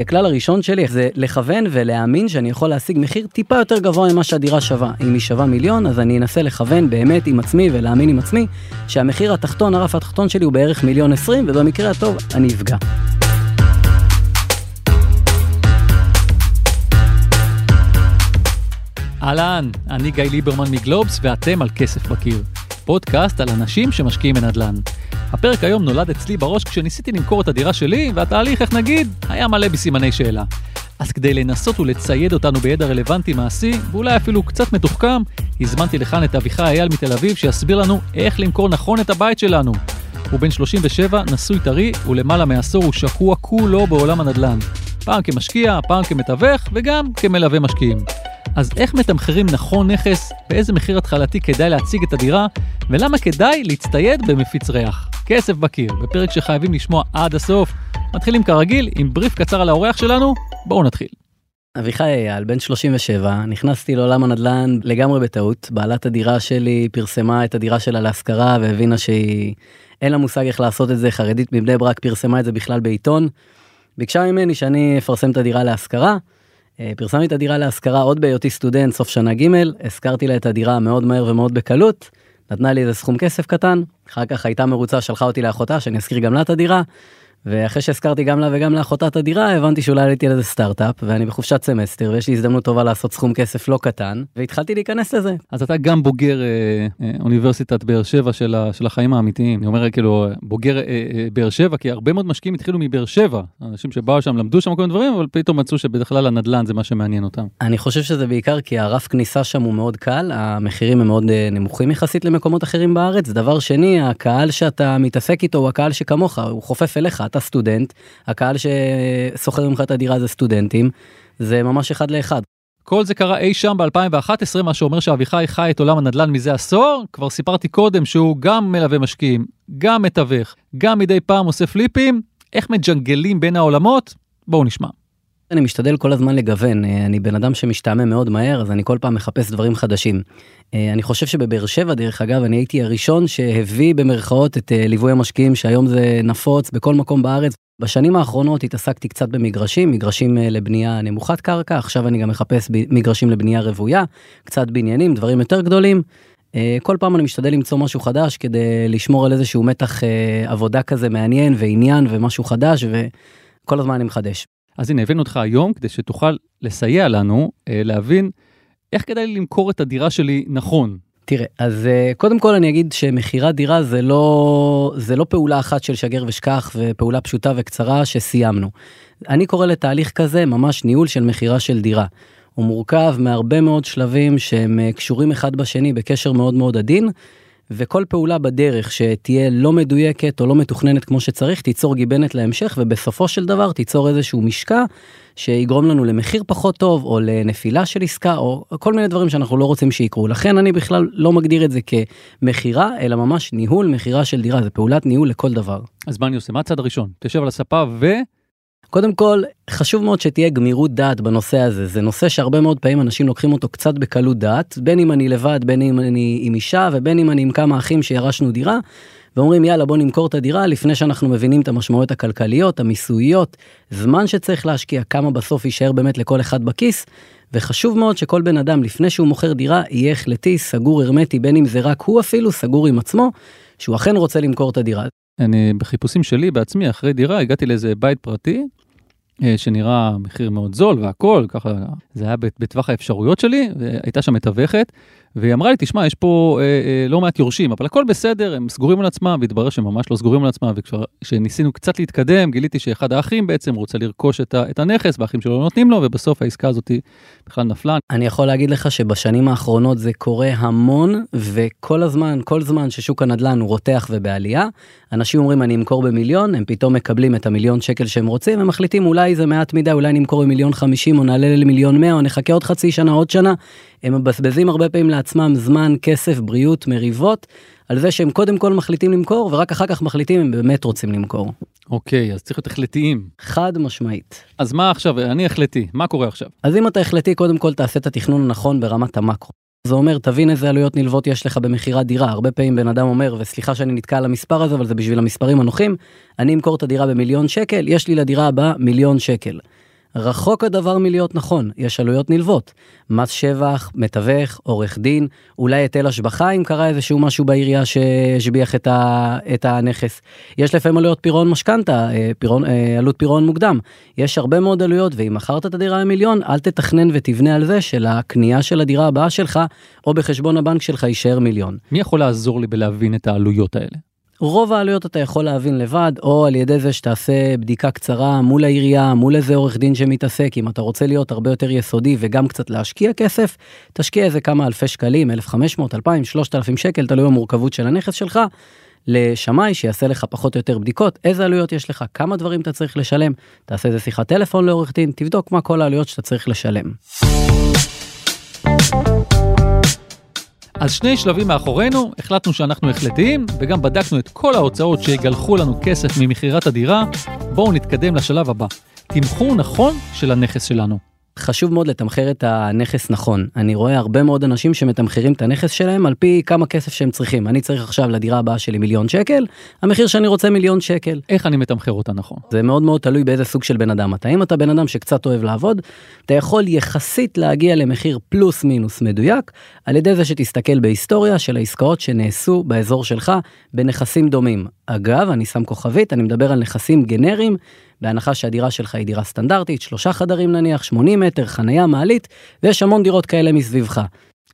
הכלל הראשון שלי זה לכוון ולהאמין שאני יכול להשיג מחיר טיפה יותר גבוה ממה שהדירה שווה. אם היא שווה מיליון, אז אני אנסה לכוון באמת עם עצמי ולהאמין עם עצמי שהמחיר התחתון, הרף התחתון שלי הוא בערך מיליון עשרים, ובמקרה הטוב אני אפגע. אהלן, אני גיא ליברמן מגלובס ואתם על כסף בקיר. פודקאסט על אנשים שמשקיעים בנדל"ן. הפרק היום נולד אצלי בראש כשניסיתי למכור את הדירה שלי, והתהליך, איך נגיד, היה מלא בסימני שאלה. אז כדי לנסות ולצייד אותנו בידע רלוונטי מעשי, ואולי אפילו קצת מתוחכם, הזמנתי לכאן את אביחי אייל מתל אביב שיסביר לנו איך למכור נכון את הבית שלנו. הוא בן 37, נשוי טרי, ולמעלה מעשור הוא שקוע כולו בעולם הנדל"ן. פעם כמשקיע, פעם כמתווך, וגם כמלווה משקיעים. אז איך מתמחרים נכון נכס, באיזה מחיר התחלתי כדאי להציג את הדירה, ולמה כדאי להצטייד במפיץ ריח. כסף בקיר, בפרק שחייבים לשמוע עד הסוף. מתחילים כרגיל עם בריף קצר על האורח שלנו, בואו נתחיל. אביחי אייל, בן 37, נכנסתי לעולם הנדל"ן לגמרי בטעות. בעלת הדירה שלי פרסמה את הדירה שלה להשכרה והבינה שהיא... אין לה מושג איך לעשות את זה, חרדית מבני ברק פרסמה את זה בכלל בעיתון. ביקשה ממני שאני אפרסם את הדירה להשכרה. אה, פרסמתי את הדירה להשכרה עוד בהיותי סטודנט סוף שנה ג', השכרתי לה את הדירה מאוד מהר ומאוד בקלות, נתנה לי איזה סכום כסף קטן, אחר כך הייתה מרוצה, שלחה אותי לאחותה שאני אשכיר גם לה את הדירה, ואחרי שהשכרתי גם לה וגם לאחותה את הדירה הבנתי שאולי עליתי על איזה סטארט-אפ ואני בחופשת סמסטר ויש לי הזדמנות טובה לעשות סכום כסף לא קטן והתחלתי להיכנס לזה. אז אתה גם בוגר אה, אה, אוניברסיטת באר שבע של, ה, של החיים האמיתיים, אני אומר כאילו בוגר אה, אה, באר שבע כי הרבה מאוד משקיעים התחילו מבאר שבע, אנשים שבאו שם למדו שם כל מיני דברים אבל פתאום מצאו שבדרך כלל הנדל"ן זה מה שמעניין אותם. אני חושב שזה בעיקר כי הרף כניסה שם הוא מאוד קל, המחירים הם מאוד אה, נמוכים יחסית למקומות אחרים בארץ, דבר שני הקהל שאתה מתעסק איתו הוא הקהל שכמוך, הוא חופף אליך, אתה סטודנט, הקהל ששוכר ממך את הדירה זה סטודנטים, זה ממש אחד לאחד. כל זה קרה אי שם ב-2011, מה שאומר שאביחי חי את עולם הנדל"ן מזה עשור. כבר סיפרתי קודם שהוא גם מלווה משקיעים, גם מתווך, גם מדי פעם עושה פליפים. איך מג'נגלים בין העולמות? בואו נשמע. אני משתדל כל הזמן לגוון, אני בן אדם שמשתעמם מאוד מהר, אז אני כל פעם מחפש דברים חדשים. אני חושב שבבאר שבע, דרך אגב, אני הייתי הראשון שהביא במרכאות את אה, ליווי המשקיעים, שהיום זה נפוץ בכל מקום בארץ. בשנים האחרונות התעסקתי קצת במגרשים, מגרשים אה, לבנייה נמוכת קרקע, עכשיו אני גם מחפש מגרשים לבנייה רוויה, קצת בניינים, דברים יותר גדולים. אה, כל פעם אני משתדל למצוא משהו חדש כדי לשמור על איזשהו מתח עבודה כזה מעניין ועניין ומשהו חדש, וכל הזמן אני מחדש. אז הנה, הבאנו אותך היום כדי שתוכל לסייע לנו אה, להבין איך כדאי לי למכור את הדירה שלי נכון. תראה, אז אה, קודם כל אני אגיד שמכירת דירה זה לא, זה לא פעולה אחת של שגר ושכח ופעולה פשוטה וקצרה שסיימנו. אני קורא לתהליך כזה ממש ניהול של מכירה של דירה. הוא מורכב מהרבה מאוד שלבים שהם אה, קשורים אחד בשני בקשר מאוד מאוד עדין. וכל פעולה בדרך שתהיה לא מדויקת או לא מתוכננת כמו שצריך תיצור גיבנת להמשך ובסופו של דבר תיצור איזשהו משקע שיגרום לנו למחיר פחות טוב או לנפילה של עסקה או כל מיני דברים שאנחנו לא רוצים שיקרו. לכן אני בכלל לא מגדיר את זה כמכירה אלא ממש ניהול מכירה של דירה. זה פעולת ניהול לכל דבר. אז מה אני עושה? מה הצד הראשון? תשב על הספה ו... קודם כל, חשוב מאוד שתהיה גמירות דעת בנושא הזה. זה נושא שהרבה מאוד פעמים אנשים לוקחים אותו קצת בקלות דעת, בין אם אני לבד, בין אם אני עם אישה ובין אם אני עם כמה אחים שירשנו דירה, ואומרים יאללה בוא נמכור את הדירה לפני שאנחנו מבינים את המשמעויות הכלכליות, המיסויות, זמן שצריך להשקיע, כמה בסוף יישאר באמת לכל אחד בכיס. וחשוב מאוד שכל בן אדם לפני שהוא מוכר דירה יהיה החלטי, סגור הרמטי, בין אם זה רק הוא אפילו, סגור עם עצמו, שהוא אכן רוצה למכור את הדירה. אני בחיפושים שלי בעצמי אחרי דירה הגעתי לאיזה בית פרטי אה, שנראה מחיר מאוד זול והכל ככה זה היה בטווח האפשרויות שלי והייתה שם מתווכת והיא אמרה לי, תשמע, יש פה אה, אה, לא מעט יורשים, אבל הכל בסדר, הם סגורים על עצמם, והתברר שהם ממש לא סגורים על עצמם, וכשניסינו קצת להתקדם, גיליתי שאחד האחים בעצם רוצה לרכוש את, ה, את הנכס, והאחים שלו לא נותנים לו, ובסוף העסקה הזאת בכלל נפלה. אני יכול להגיד לך שבשנים האחרונות זה קורה המון, וכל הזמן, כל זמן ששוק הנדל"ן הוא רותח ובעלייה, אנשים אומרים, אני אמכור במיליון, הם פתאום מקבלים את המיליון שקל שהם רוצים, הם מחליטים, אולי זה מעט מדי, אולי נמכור במיליון חמישים, או נעלה למיליון מאה, או נחכה עוד חצי שנה, עוד שנה. הם מבזבזים הרבה פעמים לעצמם זמן, כסף, בריאות, מריבות, על זה שהם קודם כל מחליטים למכור, ורק אחר כך מחליטים אם באמת רוצים למכור. אוקיי, אז צריך להיות החלטיים. חד משמעית. אז מה עכשיו, אני החלטי, מה קורה עכשיו? אז אם אתה החלטי, קודם כל תעשה את התכנון הנכון ברמת המקרו. זה אומר, תבין איזה עלויות נלוות יש לך במכירת דירה. הרבה פעמים בן אדם אומר, וסליחה שאני נתקע על המספר הזה, אבל זה בשביל המספרים הנוחים, אני אמכור את הדירה במיליון שקל, יש לי לדירה הבאה מיליון שקל. רחוק הדבר מלהיות נכון, יש עלויות נלוות. מס שבח, מתווך, עורך דין, אולי היטל השבחה אם קרה איזשהו משהו בעירייה שהשביח את, ה, את הנכס. יש לפעמים עלויות פירעון משכנתה, אה, פירעון, אה, עלות פירעון מוקדם. יש הרבה מאוד עלויות, ואם מכרת את הדירה למיליון, אל תתכנן ותבנה על זה שלקנייה של הדירה הבאה שלך, או בחשבון הבנק שלך יישאר מיליון. מי יכול לעזור לי בלהבין את העלויות האלה? רוב העלויות אתה יכול להבין לבד, או על ידי זה שתעשה בדיקה קצרה מול העירייה, מול איזה עורך דין שמתעסק, אם אתה רוצה להיות הרבה יותר יסודי וגם קצת להשקיע כסף, תשקיע איזה כמה אלפי שקלים, 1,500, 2,000, 3,000 שקל, תלוי במורכבות של הנכס שלך, לשמאי שיעשה לך פחות או יותר בדיקות, איזה עלויות יש לך, כמה דברים אתה צריך לשלם, תעשה איזה שיחת טלפון לעורך דין, תבדוק מה כל העלויות שאתה צריך לשלם. אז שני שלבים מאחורינו, החלטנו שאנחנו החלטיים, וגם בדקנו את כל ההוצאות שיגלחו לנו כסף ממכירת הדירה. בואו נתקדם לשלב הבא. תמחור נכון של הנכס שלנו. חשוב מאוד לתמחר את הנכס נכון. אני רואה הרבה מאוד אנשים שמתמחרים את הנכס שלהם על פי כמה כסף שהם צריכים. אני צריך עכשיו לדירה הבאה שלי מיליון שקל, המחיר שאני רוצה מיליון שקל. איך אני מתמחר אותה נכון? זה מאוד מאוד תלוי באיזה סוג של בן אדם אתה. אם אתה בן אדם שקצת אוהב לעבוד, אתה יכול יחסית להגיע למחיר פלוס מינוס מדויק, על ידי זה שתסתכל בהיסטוריה של העסקאות שנעשו באזור שלך בנכסים דומים. אגב, אני שם כוכבית, אני מדבר על נכסים גנריים, בהנחה שהדירה שלך היא דירה סטנדרטית, שלושה חדרים נניח, 80 מטר, חנייה, מעלית, ויש המון דירות כאלה מסביבך.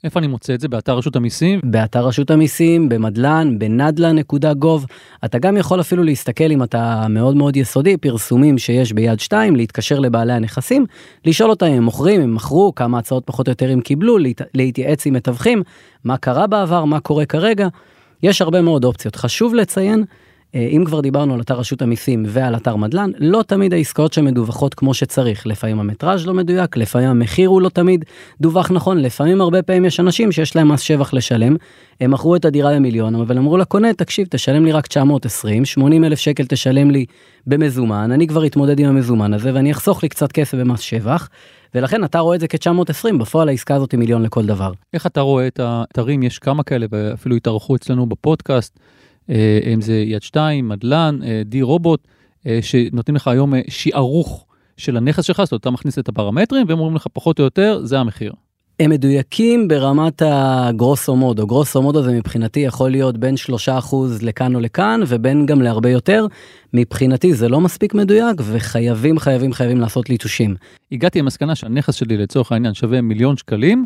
איפה אני מוצא את זה? באתר רשות המיסים? באתר רשות המיסים, במדלן, בנדל"ן.gov. אתה גם יכול אפילו להסתכל אם אתה מאוד מאוד יסודי, פרסומים שיש ביד 2, להתקשר לבעלי הנכסים, לשאול אותם אם הם מוכרים, אם מכרו, כמה הצעות פחות או יותר הם קיבלו, להת... להתייעץ עם מתווכים, מה קרה בעבר, מה קורה כרגע. יש הרבה מאוד אופציות. חשוב לציין אם כבר דיברנו על אתר רשות המיסים ועל אתר מדלן, לא תמיד העסקאות שמדווחות כמו שצריך. לפעמים המטראז' לא מדויק, לפעמים המחיר הוא לא תמיד דווח נכון, לפעמים הרבה פעמים יש אנשים שיש להם מס שבח לשלם, הם מכרו את הדירה למיליון, אבל אמרו לקונה, תקשיב, תשלם לי רק 920, 80 אלף שקל תשלם לי במזומן, אני כבר אתמודד עם המזומן הזה ואני אחסוך לי קצת כסף במס שבח. ולכן אתה רואה את זה כ-920, בפועל העסקה הזאת היא מיליון לכל דבר. איך אתה רואה את האתרים, יש כמה כאלה, ואפילו התארחו אצלנו בפודקאסט. אה, אם זה יד 2, מדלן, אה, די רובוט, אה, שנותנים לך היום שיערוך של הנכס שלך, זאת אומרת, אתה מכניס את הפרמטרים והם אומרים לך פחות או יותר, זה המחיר. הם מדויקים ברמת הגרוסו מודו. גרוסו מודו זה מבחינתי יכול להיות בין 3% לכאן או לכאן ובין גם להרבה יותר. מבחינתי זה לא מספיק מדויק וחייבים חייבים חייבים לעשות ליטושים. הגעתי למסקנה שהנכס שלי לצורך העניין שווה מיליון שקלים.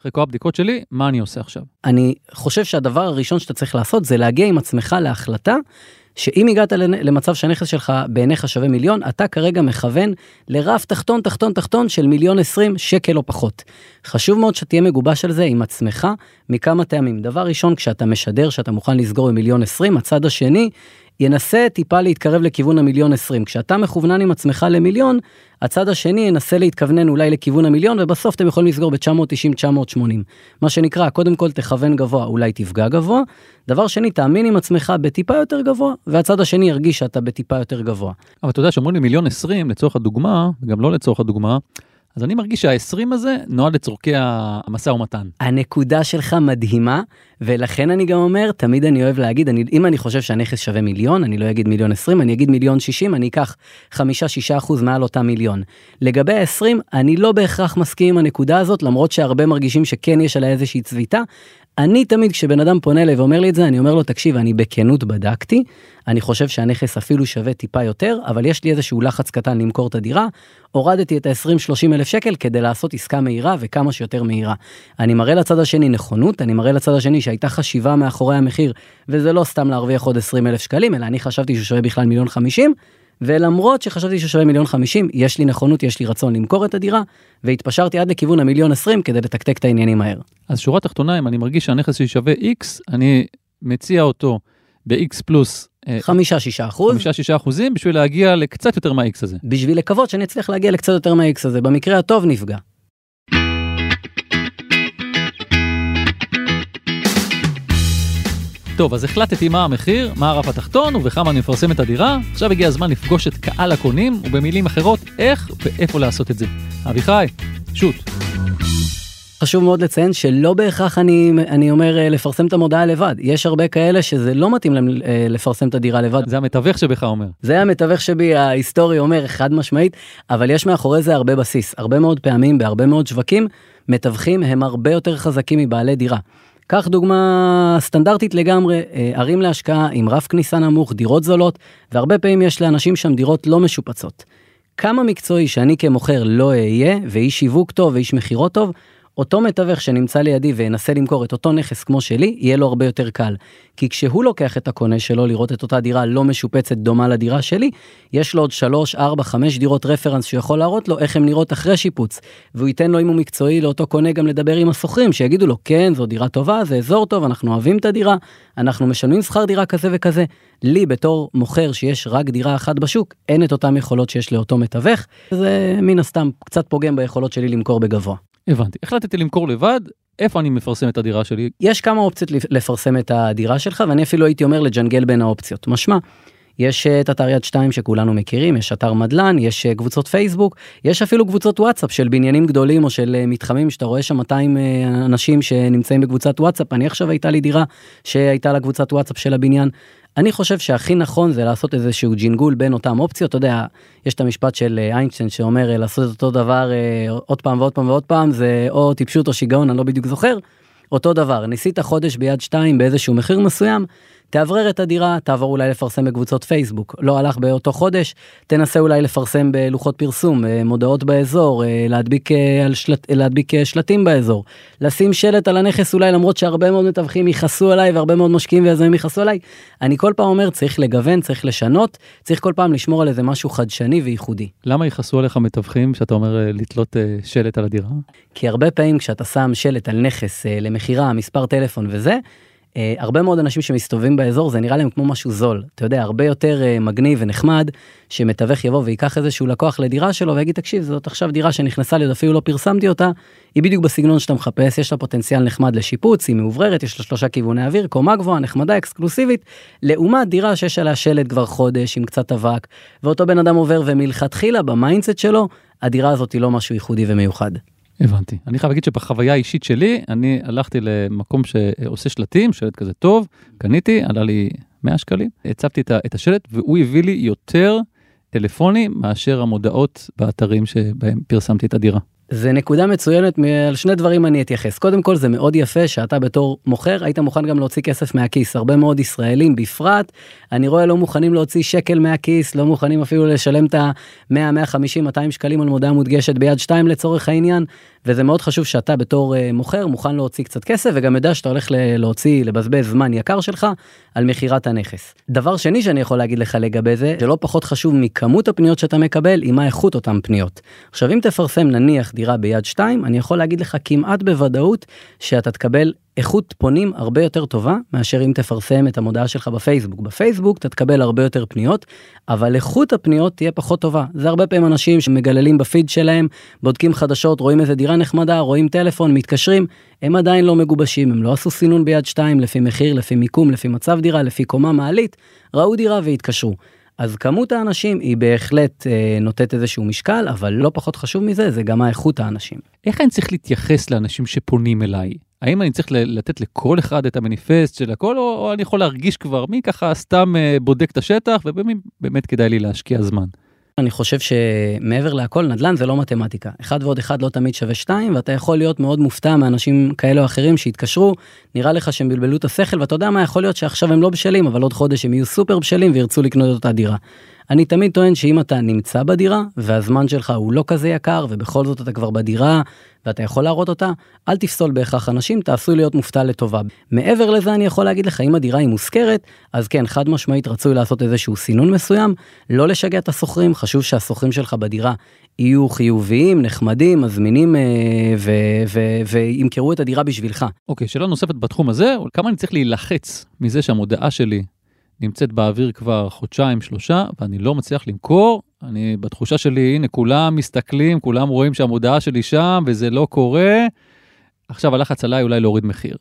אחרי כל הבדיקות שלי, מה אני עושה עכשיו? אני חושב שהדבר הראשון שאתה צריך לעשות זה להגיע עם עצמך להחלטה שאם הגעת למצב שהנכס שלך בעיניך שווה מיליון, אתה כרגע מכוון לרף תחתון, תחתון, תחתון של מיליון עשרים שקל או פחות. חשוב מאוד שתהיה מגובש על זה עם עצמך מכמה טעמים. דבר ראשון, כשאתה משדר שאתה מוכן לסגור במיליון עשרים, הצד השני ינסה טיפה להתקרב לכיוון המיליון עשרים. כשאתה מכוונן עם עצמך למיליון, הצד השני ינסה להתכוונן אולי לכיוון המיליון, ובסוף אתם יכולים לסגור ב-990-980. מה שנקרא, קודם כל תכוון גבוה, אולי תפגע גבוה. דבר שני, תאמין עם עצמך בטיפה יותר גבוה, והצד השני ירגיש שאתה בטיפה יותר גבוה. אבל אתה יודע שאומרים לי מיליון עשרים לצורך הדוגמה, וגם לא לצורך הדוגמה, אז אני מרגיש שה-20 הזה נועד לצורכי המשא ומתן. הנקודה שלך מדהימה, ולכן אני גם אומר, תמיד אני אוהב להגיד, אני, אם אני חושב שהנכס שווה מיליון, אני לא אגיד מיליון 20, אני אגיד מיליון 60, אני אקח 5-6 אחוז מעל אותה מיליון. לגבי ה-20, אני לא בהכרח מסכים עם הנקודה הזאת, למרות שהרבה מרגישים שכן יש עליה איזושהי צביטה. אני תמיד כשבן אדם פונה אליי ואומר לי את זה, אני אומר לו, תקשיב, אני בכנות בדקתי, אני חושב שהנכס אפילו שווה טיפה יותר, אבל יש לי איזשהו לחץ קטן למכור את הדירה, הורדתי את ה-20-30 אלף שקל כדי לעשות עסקה מהירה וכמה שיותר מהירה. אני מראה לצד השני נכונות, אני מראה לצד השני שהייתה חשיבה מאחורי המחיר, וזה לא סתם להרוויח עוד 20 אלף שקלים, אלא אני חשבתי שהוא שווה בכלל מיליון חמישים, ולמרות שחשבתי שהוא שווה מיליון חמישים, יש לי נכונות, יש לי רצון למכור את הדירה, והתפשרתי עד לכיוון המיליון עשרים כדי לתקתק את העניינים מהר. אז שורה תחתונה, אם אני מרגיש שהנכס שלי שווה X, אני מציע אותו ב-X פלוס אה, חמישה שישה אחוז. חמישה שישה אחוזים בשביל להגיע לקצת יותר מה-X הזה. בשביל לקוות שאני אצליח להגיע לקצת יותר מה-X הזה, במקרה הטוב נפגע. טוב, אז החלטתי מה המחיר, מה הרף התחתון ובכמה אני מפרסם את הדירה. עכשיו הגיע הזמן לפגוש את קהל הקונים, ובמילים אחרות, איך ואיפה לעשות את זה. אביחי, שוט. חשוב מאוד לציין שלא בהכרח אני, אני אומר אה, לפרסם את המודעה לבד. יש הרבה כאלה שזה לא מתאים להם אה, לפרסם את הדירה לבד. זה המתווך שבך אומר. זה המתווך שבי ההיסטורי אומר חד משמעית, אבל יש מאחורי זה הרבה בסיס. הרבה מאוד פעמים בהרבה מאוד שווקים, מתווכים הם הרבה יותר חזקים מבעלי דירה. קח דוגמה סטנדרטית לגמרי, אה, ערים להשקעה עם רף כניסה נמוך, דירות זולות, והרבה פעמים יש לאנשים שם דירות לא משופצות. כמה מקצועי שאני כמוכר לא אהיה, ואיש שיווק טוב ואיש מכירות טוב, אותו מתווך שנמצא לידי וינסה למכור את אותו נכס כמו שלי, יהיה לו הרבה יותר קל. כי כשהוא לוקח את הקונה שלו לראות את אותה דירה לא משופצת דומה לדירה שלי, יש לו עוד 3, 4, 5 דירות רפרנס שהוא יכול להראות לו איך הן נראות אחרי שיפוץ. והוא ייתן לו אם הוא מקצועי לאותו קונה גם לדבר עם השוכרים שיגידו לו כן זו דירה טובה זה אזור טוב אנחנו אוהבים את הדירה אנחנו משלמים שכר דירה כזה וכזה. לי בתור מוכר שיש רק דירה אחת בשוק אין את אותם יכולות שיש לאותו מתווך זה מן הסתם קצת פוגם ביכולות שלי למכור בגבוה. הבנתי. החלטתי למכור לבד, איפה אני מפרסם את הדירה שלי? יש כמה אופציות לפרסם את הדירה שלך ואני אפילו הייתי אומר לג'נגל בין האופציות. משמע, יש אה, את אתר יד 2 שכולנו מכירים, יש אתר מדלן, יש אה, קבוצות פייסבוק, יש אפילו קבוצות וואטסאפ של בניינים גדולים או של אה, מתחמים שאתה רואה שם 200 אנשים שנמצאים בקבוצת וואטסאפ. אני עכשיו הייתה לי דירה שהייתה לה קבוצת וואטסאפ של הבניין. אני חושב שהכי נכון זה לעשות איזשהו ג'ינגול בין אותם אופציות, אתה יודע, יש את המשפט של איינשטיין שאומר לעשות את אותו דבר עוד פעם ועוד פעם ועוד פעם, זה או טיפשות או שיגעון, אני לא בדיוק זוכר. אותו דבר, ניסית חודש ביד 2 באיזשהו מחיר מסוים, תאוורר את הדירה, תעבור אולי לפרסם בקבוצות פייסבוק. לא הלך באותו חודש, תנסה אולי לפרסם בלוחות פרסום, אה, מודעות באזור, אה, להדביק, אה, שלט, להדביק שלטים באזור. לשים שלט על הנכס אולי למרות שהרבה מאוד מתווכים יכעסו עליי והרבה מאוד משקיעים ויזמים יכעסו עליי. אני כל פעם אומר צריך לגוון, צריך לשנות, צריך כל פעם לשמור על איזה משהו חדשני וייחודי. למה יכעסו עליך מתווכים שאתה אומר לתלות שלט על הדירה? כי הרבה פעמים כשאתה שם שלט על נכס למכירה, מספר טלפון וזה, Uh, הרבה מאוד אנשים שמסתובבים באזור זה נראה להם כמו משהו זול אתה יודע הרבה יותר uh, מגניב ונחמד שמתווך יבוא ויקח איזשהו לקוח לדירה שלו ויגיד תקשיב זאת עכשיו דירה שנכנסה לי אפילו לא פרסמתי אותה היא בדיוק בסגנון שאתה מחפש יש לה פוטנציאל נחמד לשיפוץ היא מאווררת יש לה שלושה כיווני אוויר קומה גבוהה נחמדה אקסקלוסיבית לעומת דירה שיש עליה שלט כבר חודש עם קצת אבק ואותו בן אדם עובר ומלכתחילה ב mindset שלו הדירה הזאת היא לא משהו ייחודי ומיוחד. הבנתי. אני חייב להגיד שבחוויה האישית שלי, אני הלכתי למקום שעושה שלטים, שלט כזה טוב, קניתי, עלה לי 100 שקלים, הצבתי את השלט והוא הביא לי יותר טלפונים מאשר המודעות באתרים שבהם פרסמתי את הדירה. זה נקודה מצוינת על שני דברים אני אתייחס קודם כל זה מאוד יפה שאתה בתור מוכר היית מוכן גם להוציא כסף מהכיס הרבה מאוד ישראלים בפרט אני רואה לא מוכנים להוציא שקל מהכיס לא מוכנים אפילו לשלם את ה-100 150 200 שקלים על מודעה מודגשת ביד 2 לצורך העניין וזה מאוד חשוב שאתה בתור uh, מוכר מוכן להוציא קצת כסף וגם יודע שאתה הולך להוציא לבזבז זמן יקר שלך על מכירת הנכס. דבר שני שאני יכול להגיד לך לגבי זה שלא פחות חשוב מכמות הפניות שאתה מקבל עם מה איכות אותן פניות. עכשיו אם תפרסם נניח דירה ביד 2 אני יכול להגיד לך כמעט בוודאות שאתה תקבל איכות פונים הרבה יותר טובה מאשר אם תפרסם את המודעה שלך בפייסבוק. בפייסבוק אתה תקבל הרבה יותר פניות, אבל איכות הפניות תהיה פחות טובה. זה הרבה פעמים אנשים שמגללים בפיד שלהם, בודקים חדשות, רואים איזה דירה נחמדה, רואים טלפון, מתקשרים, הם עדיין לא מגובשים, הם לא עשו סינון ביד 2 לפי מחיר, לפי מיקום, לפי מצב דירה, לפי קומה מעלית, ראו דירה והתקשרו. אז כמות האנשים היא בהחלט אה, נותנת איזשהו משקל, אבל לא פחות חשוב מזה, זה גם האיכות האנשים. איך אני צריך להתייחס לאנשים שפונים אליי? האם אני צריך לתת לכל אחד את המניפסט של הכל, או, או אני יכול להרגיש כבר מי ככה סתם אה, בודק את השטח, ובאמת כדאי לי להשקיע זמן. אני חושב שמעבר להכל נדל"ן זה לא מתמטיקה. אחד ועוד אחד לא תמיד שווה שתיים, ואתה יכול להיות מאוד מופתע מאנשים כאלה או אחרים שהתקשרו, נראה לך שהם בלבלו את השכל, ואתה יודע מה יכול להיות שעכשיו הם לא בשלים, אבל עוד חודש הם יהיו סופר בשלים וירצו לקנות את אותה דירה. אני תמיד טוען שאם אתה נמצא בדירה והזמן שלך הוא לא כזה יקר ובכל זאת אתה כבר בדירה ואתה יכול להראות אותה, אל תפסול בהכרח אנשים, תעשו להיות מופתע לטובה. מעבר לזה אני יכול להגיד לך, אם הדירה היא מושכרת, אז כן, חד משמעית רצוי לעשות איזשהו סינון מסוים, לא לשגע את השוכרים, חשוב שהשוכרים שלך בדירה יהיו חיוביים, נחמדים, מזמינים אה, וימכרו את הדירה בשבילך. אוקיי, שאלה נוספת בתחום הזה, כמה אני צריך להילחץ מזה שהמודעה שלי נמצאת באוויר כבר חודשיים, שלושה, ואני לא מצליח למכור. אני, בתחושה שלי, הנה, כולם מסתכלים, כולם רואים שהמודעה שלי שם, וזה לא קורה. עכשיו הלחץ עליי אולי להוריד מחיר.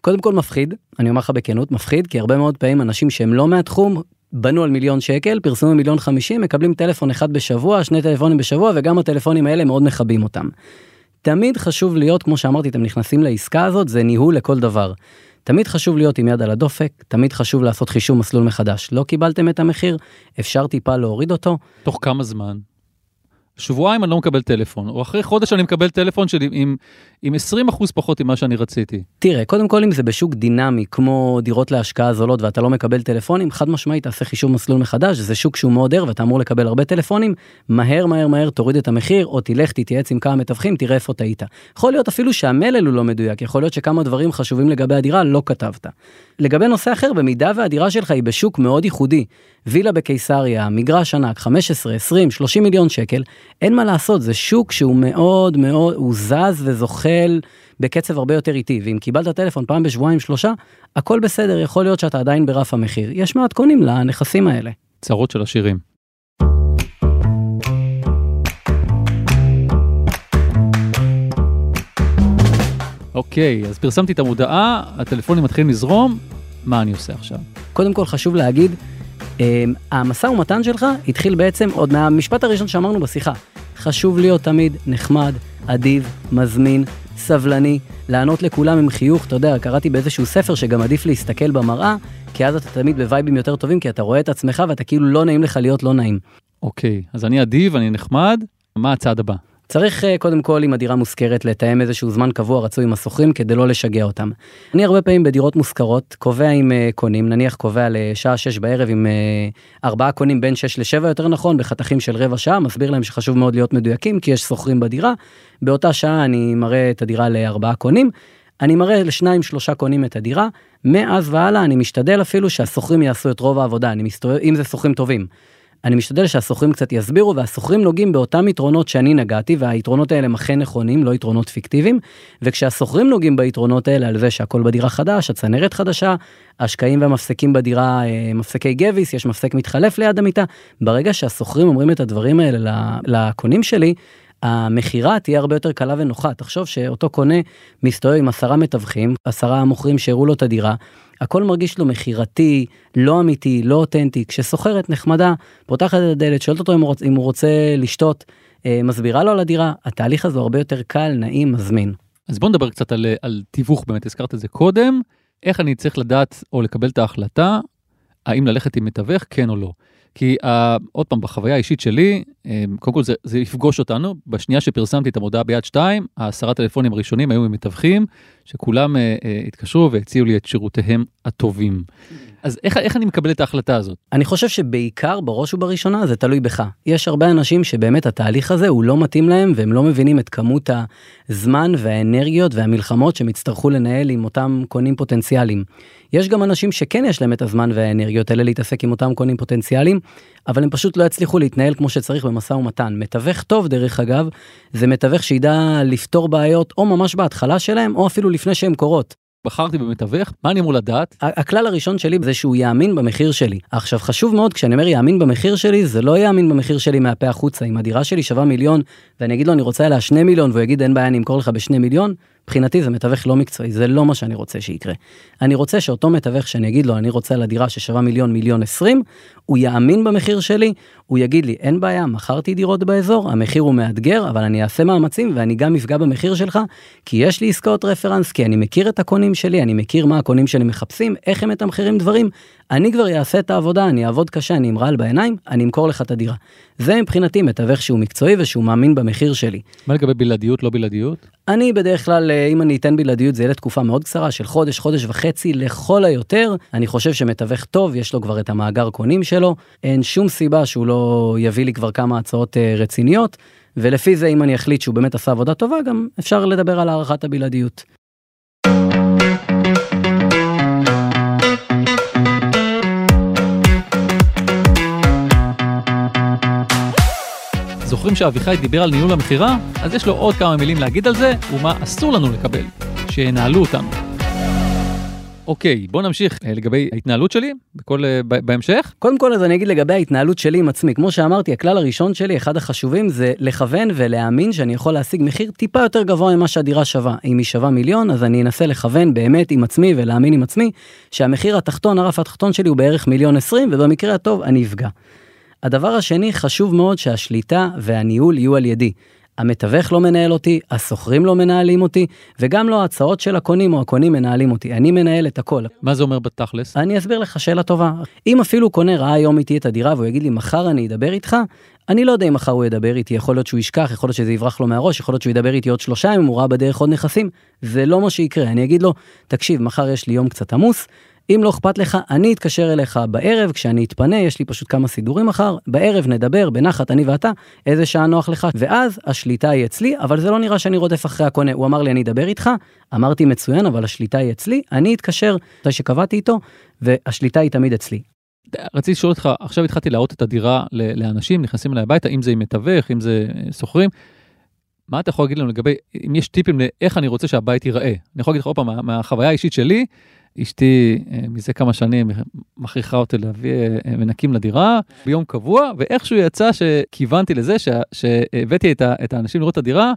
קודם כל מפחיד, אני אומר לך בכנות, מפחיד, כי הרבה מאוד פעמים אנשים שהם לא מהתחום, בנו על מיליון שקל, פרסמו מיליון חמישים, מקבלים טלפון אחד בשבוע, שני טלפונים בשבוע, וגם הטלפונים האלה מאוד מכבים אותם. תמיד חשוב להיות, כמו שאמרתי, אתם נכנסים לעסקה הזאת, זה ניהול לכל דבר. תמיד חשוב להיות עם יד על הדופק, תמיד חשוב לעשות חישוב מסלול מחדש. לא קיבלתם את המחיר, אפשר טיפה להוריד אותו. תוך כמה זמן? שבועיים אני לא מקבל טלפון, או אחרי חודש אני מקבל טלפון שלי עם, עם 20 אחוז פחות ממה שאני רציתי. תראה, קודם כל אם זה בשוק דינמי כמו דירות להשקעה זולות ואתה לא מקבל טלפונים, חד משמעית תעשה חישוב מסלול מחדש, זה שוק שהוא מאוד ער ואתה אמור לקבל הרבה טלפונים, מהר מהר מהר תוריד את המחיר, או תלך תתייעץ עם כמה מתווכים, תראה איפה טעית. יכול להיות אפילו שהמלל הוא לא מדויק, יכול להיות שכמה דברים חשובים לגבי הדירה לא כתבת. לגבי נושא אחר, במידה והדירה שלך היא בשוק מאוד ייחודי, וילה בקיסריה, מגרש ענק, 15, 20, 30 מיליון שקל, אין מה לעשות, זה שוק שהוא מאוד מאוד, הוא זז וזוחל בקצב הרבה יותר איטי, ואם קיבלת טלפון פעם בשבועיים שלושה, הכל בסדר, יכול להיות שאתה עדיין ברף המחיר. יש מעט קונים לנכסים האלה. צרות של עשירים. אוקיי, אז פרסמתי את המודעה, הטלפונים מתחילים לזרום, מה אני עושה עכשיו? קודם כל חשוב להגיד, אמ, המשא ומתן שלך התחיל בעצם עוד מהמשפט הראשון שאמרנו בשיחה. חשוב להיות תמיד נחמד, אדיב, מזמין, סבלני, לענות לכולם עם חיוך, אתה יודע, קראתי באיזשהו ספר שגם עדיף להסתכל במראה, כי אז אתה תמיד בווייבים יותר טובים, כי אתה רואה את עצמך ואתה כאילו לא נעים לך להיות לא נעים. אוקיי, אז אני אדיב, אני נחמד, מה הצעד הבא? צריך אה, קודם כל אם הדירה מושכרת לתאם איזשהו זמן קבוע רצוי עם השוכרים כדי לא לשגע אותם. אני הרבה פעמים בדירות מושכרות קובע עם אה, קונים נניח קובע לשעה 6 בערב עם אה, ארבעה קונים בין 6 ל-7 יותר נכון בחתכים של רבע שעה מסביר להם שחשוב מאוד להיות מדויקים כי יש שוכרים בדירה. באותה שעה אני מראה את הדירה לארבעה קונים. אני מראה לשניים שלושה קונים את הדירה מאז והלאה אני משתדל אפילו שהשוכרים יעשו את רוב העבודה אני מסתובב אם זה שוכרים טובים. אני משתדל שהשוכרים קצת יסבירו והשוכרים נוגעים באותם יתרונות שאני נגעתי והיתרונות האלה הם אכן נכונים לא יתרונות פיקטיביים. וכשהשוכרים נוגעים ביתרונות האלה על זה שהכל בדירה חדש הצנרת חדשה השקעים והמפסקים בדירה אה, מפסקי גביס יש מפסק מתחלף ליד המיטה ברגע שהשוכרים אומרים את הדברים האלה לקונים שלי המכירה תהיה הרבה יותר קלה ונוחה תחשוב שאותו קונה מסתובב עם עשרה מתווכים עשרה מוכרים שהראו לו את הדירה הכל מרגיש לו מכירתי, לא אמיתי, לא אותנטי. כשסוחרת נחמדה פותחת את הדלת, שואלת אותו אם הוא רוצה, אם הוא רוצה לשתות, אה, מסבירה לו על הדירה, התהליך הזה הרבה יותר קל, נעים, מזמין. אז בוא נדבר קצת על, על תיווך, באמת הזכרת את זה קודם, איך אני צריך לדעת או לקבל את ההחלטה, האם ללכת עם מתווך, כן או לא. כי uh, עוד פעם, בחוויה האישית שלי, um, קודם כל זה, זה יפגוש אותנו. בשנייה שפרסמתי את המודעה ביד 2, העשרה טלפונים הראשונים היו ממתווכים, שכולם uh, uh, התקשרו והציעו לי את שירותיהם הטובים. אז איך, איך אני מקבל את ההחלטה הזאת? אני חושב שבעיקר, בראש ובראשונה, זה תלוי בך. יש הרבה אנשים שבאמת התהליך הזה הוא לא מתאים להם, והם לא מבינים את כמות הזמן והאנרגיות והמלחמות שהם יצטרכו לנהל עם אותם קונים פוטנציאליים. יש גם אנשים שכן יש להם את הזמן והאנרגיות האלה להתעסק עם אותם קונים פוטנציאליים, אבל הם פשוט לא יצליחו להתנהל כמו שצריך במשא ומתן. מתווך טוב, דרך אגב, זה מתווך שידע לפתור בעיות או ממש בהתחלה שלהם, או אפילו לפני שהן קורות. בחרתי במתווך, מה אני אמור לדעת? הכלל הראשון שלי זה שהוא יאמין במחיר שלי. עכשיו חשוב מאוד כשאני אומר יאמין במחיר שלי זה לא יאמין במחיר שלי מהפה החוצה אם הדירה שלי שווה מיליון ואני אגיד לו אני רוצה עליה שני מיליון והוא יגיד אין בעיה אני אמכור לך בשני מיליון מבחינתי זה מתווך לא מקצועי, זה לא מה שאני רוצה שיקרה. אני רוצה שאותו מתווך שאני אגיד לו, אני רוצה על הדירה ששווה מיליון, מיליון עשרים, הוא יאמין במחיר שלי, הוא יגיד לי, אין בעיה, מכרתי דירות באזור, המחיר הוא מאתגר, אבל אני אעשה מאמצים ואני גם אפגע במחיר שלך, כי יש לי עסקאות רפרנס, כי אני מכיר את הקונים שלי, אני מכיר מה הקונים שלי מחפשים, איך הם מתמחרים דברים, אני כבר אעשה את העבודה, אני אעבוד קשה, אני אמרל בעיניים, אני אמכור לך את הדירה. זה מבחינתי מתווך שהוא מקצועי ושהוא מאמין במחיר שלי. מה לגבי בלעדיות, לא בלעדיות? אני בדרך כלל, אה, אם אני אתן בלעדיות, זה יהיה לתקופה מאוד קצרה של חודש, חודש וחצי לכל היותר. אני חושב שמתווך טוב, יש לו כבר את המאגר קונים שלו, אין שום סיבה שהוא לא יביא לי כבר כמה הצעות אה, רציניות, ולפי זה, אם אני אחליט שהוא באמת עשה עבודה טובה, גם אפשר לדבר על הארכת הבלעדיות. זוכרים שאביחי דיבר על ניהול המכירה? אז יש לו עוד כמה מילים להגיד על זה, ומה אסור לנו לקבל. שינהלו אותנו. אוקיי, בוא נמשיך אה, לגבי ההתנהלות שלי בכל, אה, בהמשך. קודם כל אז אני אגיד לגבי ההתנהלות שלי עם עצמי. כמו שאמרתי, הכלל הראשון שלי, אחד החשובים, זה לכוון ולהאמין שאני יכול להשיג מחיר טיפה יותר גבוה ממה שהדירה שווה. אם היא שווה מיליון, אז אני אנסה לכוון באמת עם עצמי ולהאמין עם עצמי שהמחיר התחתון, הרף התחתון שלי הוא בערך מיליון עשרים, ובמקרה הטוב אני אפגע. הדבר השני, חשוב מאוד שהשליטה והניהול יהיו על ידי. המתווך לא מנהל אותי, השוכרים לא מנהלים אותי, וגם לא ההצעות של הקונים או הקונים מנהלים אותי, אני מנהל את הכל. מה זה אומר בתכלס? אני אסביר לך שאלה טובה. אם אפילו קונה ראה היום איתי את הדירה והוא יגיד לי מחר אני אדבר איתך, אני לא יודע אם מחר הוא ידבר איתי, יכול להיות שהוא ישכח, יכול להיות שזה יברח לו מהראש, יכול להיות שהוא ידבר איתי עוד שלושה ימים, הוא ראה בדרך עוד נכסים, זה לא מה שיקרה, אני אגיד לו, תקשיב, מחר יש לי יום קצת עמוס, אם לא אכפת לך, אני אתקשר אליך בערב, כשאני אתפנה, יש לי פשוט כמה סידורים מחר, בערב נדבר בנחת, אני ואתה, איזה שעה נוח לך, ואז השליטה היא אצלי, אבל זה לא נראה שאני רודף אחרי הקונה. הוא אמר לי, אני אדבר איתך, אמרתי מצוין, אבל השליטה היא אצלי, אני אתקשר מתי שקבעתי איתו, והשליטה היא תמיד אצלי. רציתי לשאול אותך, עכשיו התחלתי להראות את הדירה לאנשים, נכנסים אליי הביתה, אם זה עם מתווך, אם זה שוכרים. מה אתה יכול להגיד לנו לגבי, אם יש טיפים לאיך אני רוצה שהבית ייראה? אני יכול להגיד לך עוד פעם, מהחוויה האישית שלי, אשתי אה, מזה כמה שנים מכריחה אותי להביא אה, מנקים לדירה ביום קבוע, ואיכשהו יצא שכיוונתי לזה שהבאתי את האנשים לראות את הדירה,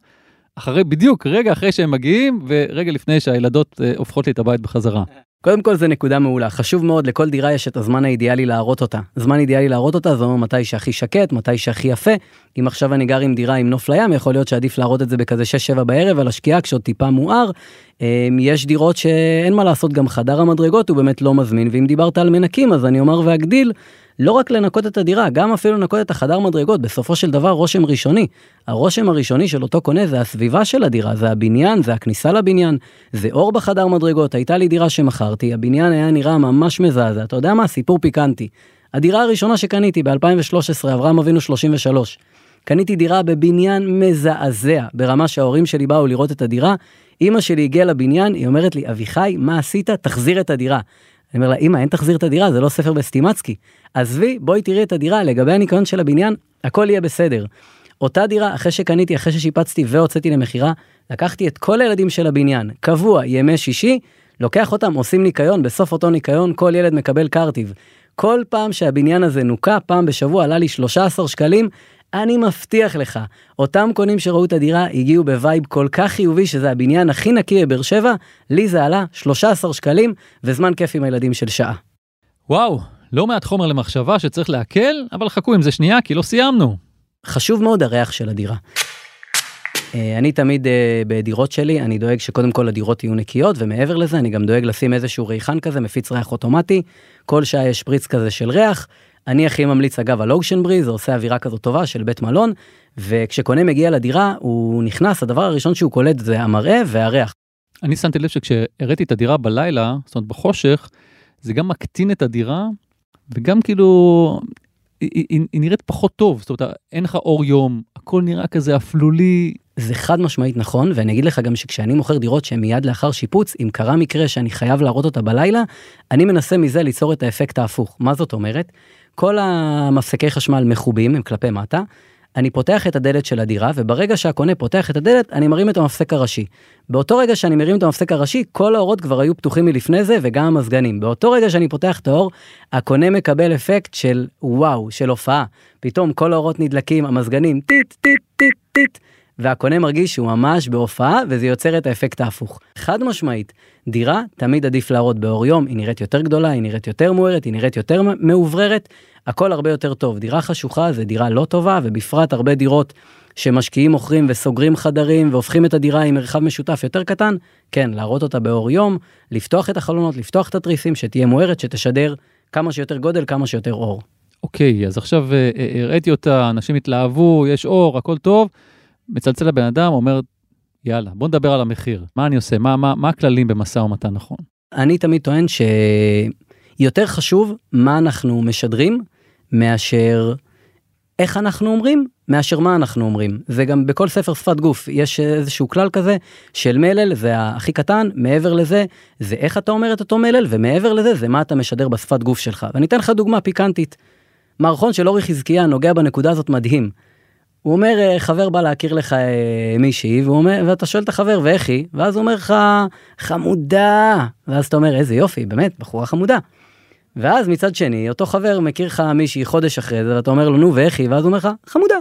אחרי, בדיוק רגע אחרי שהם מגיעים, ורגע לפני שהילדות אה, הופכות לי את הבית בחזרה. קודם כל זה נקודה מעולה, חשוב מאוד, לכל דירה יש את הזמן האידיאלי להראות אותה. זמן אידיאלי להראות אותה זה אומר מתי שהכי שקט, מתי שהכי יפה. אם עכשיו אני גר עם דירה עם נוף לים, יכול להיות שעדיף להראות את זה בכזה 6-7 בערב על השקיעה כשעוד טיפה מואר. אמ, יש דירות שאין מה לעשות, גם חדר המדרגות הוא באמת לא מזמין, ואם דיברת על מנקים אז אני אומר ואגדיל. לא רק לנקות את הדירה, גם אפילו לנקות את החדר מדרגות, בסופו של דבר רושם ראשוני. הרושם הראשוני של אותו קונה זה הסביבה של הדירה, זה הבניין, זה הכניסה לבניין, זה אור בחדר מדרגות, הייתה לי דירה שמכרתי, הבניין היה נראה ממש מזעזע, אתה יודע מה? סיפור פיקנטי. הדירה הראשונה שקניתי ב-2013, אברהם אבינו 33. קניתי דירה בבניין מזעזע, ברמה שההורים שלי באו לראות את הדירה. אמא שלי הגיעה לבניין, היא אומרת לי, אביחי, מה עשית? תחזיר את הדירה. אני אומר לה, אמא, אין תחזיר את הדירה, זה לא ספר בסטימצקי. עזבי, בואי תראי את הדירה, לגבי הניקיון של הבניין, הכל יהיה בסדר. אותה דירה, אחרי שקניתי, אחרי ששיפצתי והוצאתי למכירה, לקחתי את כל הילדים של הבניין, קבוע, ימי שישי, לוקח אותם, עושים ניקיון, בסוף אותו ניקיון כל ילד מקבל קרטיב. כל פעם שהבניין הזה נוקה, פעם בשבוע עלה לי 13 שקלים, אני מבטיח לך, אותם קונים שראו את הדירה הגיעו ב vibe כל כך חיובי שזה הבניין הכי נקי בבאר שבע, לי זה עלה 13 שקלים וזמן כיף עם הילדים של שעה. וואו, לא מעט חומר למחשבה שצריך לעכל, אבל חכו עם זה שנייה כי לא סיימנו. חשוב מאוד הריח של הדירה. אה, אני תמיד אה, בדירות שלי, אני דואג שקודם כל הדירות יהיו נקיות, ומעבר לזה אני גם דואג לשים איזשהו ריחן כזה, מפיץ ריח אוטומטי, כל שעה יש פריץ כזה של ריח. אני הכי ממליץ אגב על אושן בריז, זה עושה אווירה כזאת טובה של בית מלון, וכשקונה מגיע לדירה, הוא נכנס, הדבר הראשון שהוא קולט זה המראה והריח. אני שמתי לב שכשהראיתי את הדירה בלילה, זאת אומרת בחושך, זה גם מקטין את הדירה, וגם כאילו, היא, היא, היא נראית פחות טוב, זאת אומרת, אין לך אור יום, הכל נראה כזה אפלולי. זה חד משמעית נכון, ואני אגיד לך גם שכשאני מוכר דירות שהן מיד לאחר שיפוץ, אם קרה מקרה שאני חייב להראות אותה בלילה, אני מנסה מזה ליצור את האפקט ההפוך. מה זאת אומרת? כל המפסקי חשמל מכובים, הם כלפי מטה. אני פותח את הדלת של הדירה, וברגע שהקונה פותח את הדלת, אני מרים את המפסק הראשי. באותו רגע שאני מרים את המפסק הראשי, כל האורות כבר היו פתוחים מלפני זה, וגם המזגנים. באותו רגע שאני פותח את האור, הקונה מקבל אפקט של וואו, של הופעה. פתאום כל האורות נדלקים, המזגנים טיט, טיט, טיט, טיט. והקונה מרגיש שהוא ממש בהופעה, וזה יוצר את האפקט ההפוך. חד משמעית, דירה תמיד עדיף להראות באור יום, היא נראית יותר גדולה, היא נראית יותר מוארת, היא נראית יותר מאובררת, הכל הרבה יותר טוב. דירה חשוכה זה דירה לא טובה, ובפרט הרבה דירות שמשקיעים מוכרים וסוגרים חדרים והופכים את הדירה עם מרחב משותף יותר קטן, כן, להראות אותה באור יום, לפתוח את החלונות, לפתוח את התריסים, שתהיה מוארת, שתשדר כמה שיותר גודל, כמה שיותר אור. אוקיי, אז עכשיו אה, אה, הראיתי אותה, אנשים התלהבו, יש אור, הכל טוב. מצלצל לבן אדם, אומר, יאללה, בוא נדבר על המחיר. מה אני עושה? מה, מה, מה הכללים במשא ומתן נכון? אני תמיד טוען שיותר חשוב מה אנחנו משדרים מאשר איך אנחנו אומרים מאשר מה אנחנו אומרים. זה גם בכל ספר שפת גוף יש איזשהו כלל כזה של מלל זה הכי קטן מעבר לזה זה איך אתה אומר את אותו מלל ומעבר לזה זה מה אתה משדר בשפת גוף שלך. ואני אתן לך דוגמה פיקנטית. מערכון של אורי חזקיה נוגע בנקודה הזאת מדהים. הוא אומר אה, חבר בא להכיר לך אה, מישהי אומר ואתה שואל את החבר ואיך היא ואז הוא אומר לך חמודה ואז אתה אומר איזה יופי באמת בחורה חמודה. ואז מצד שני אותו חבר מכיר לך מישהי חודש אחרי זה ואתה אומר לו נו ואיך היא ואז הוא אומר לך חמודה.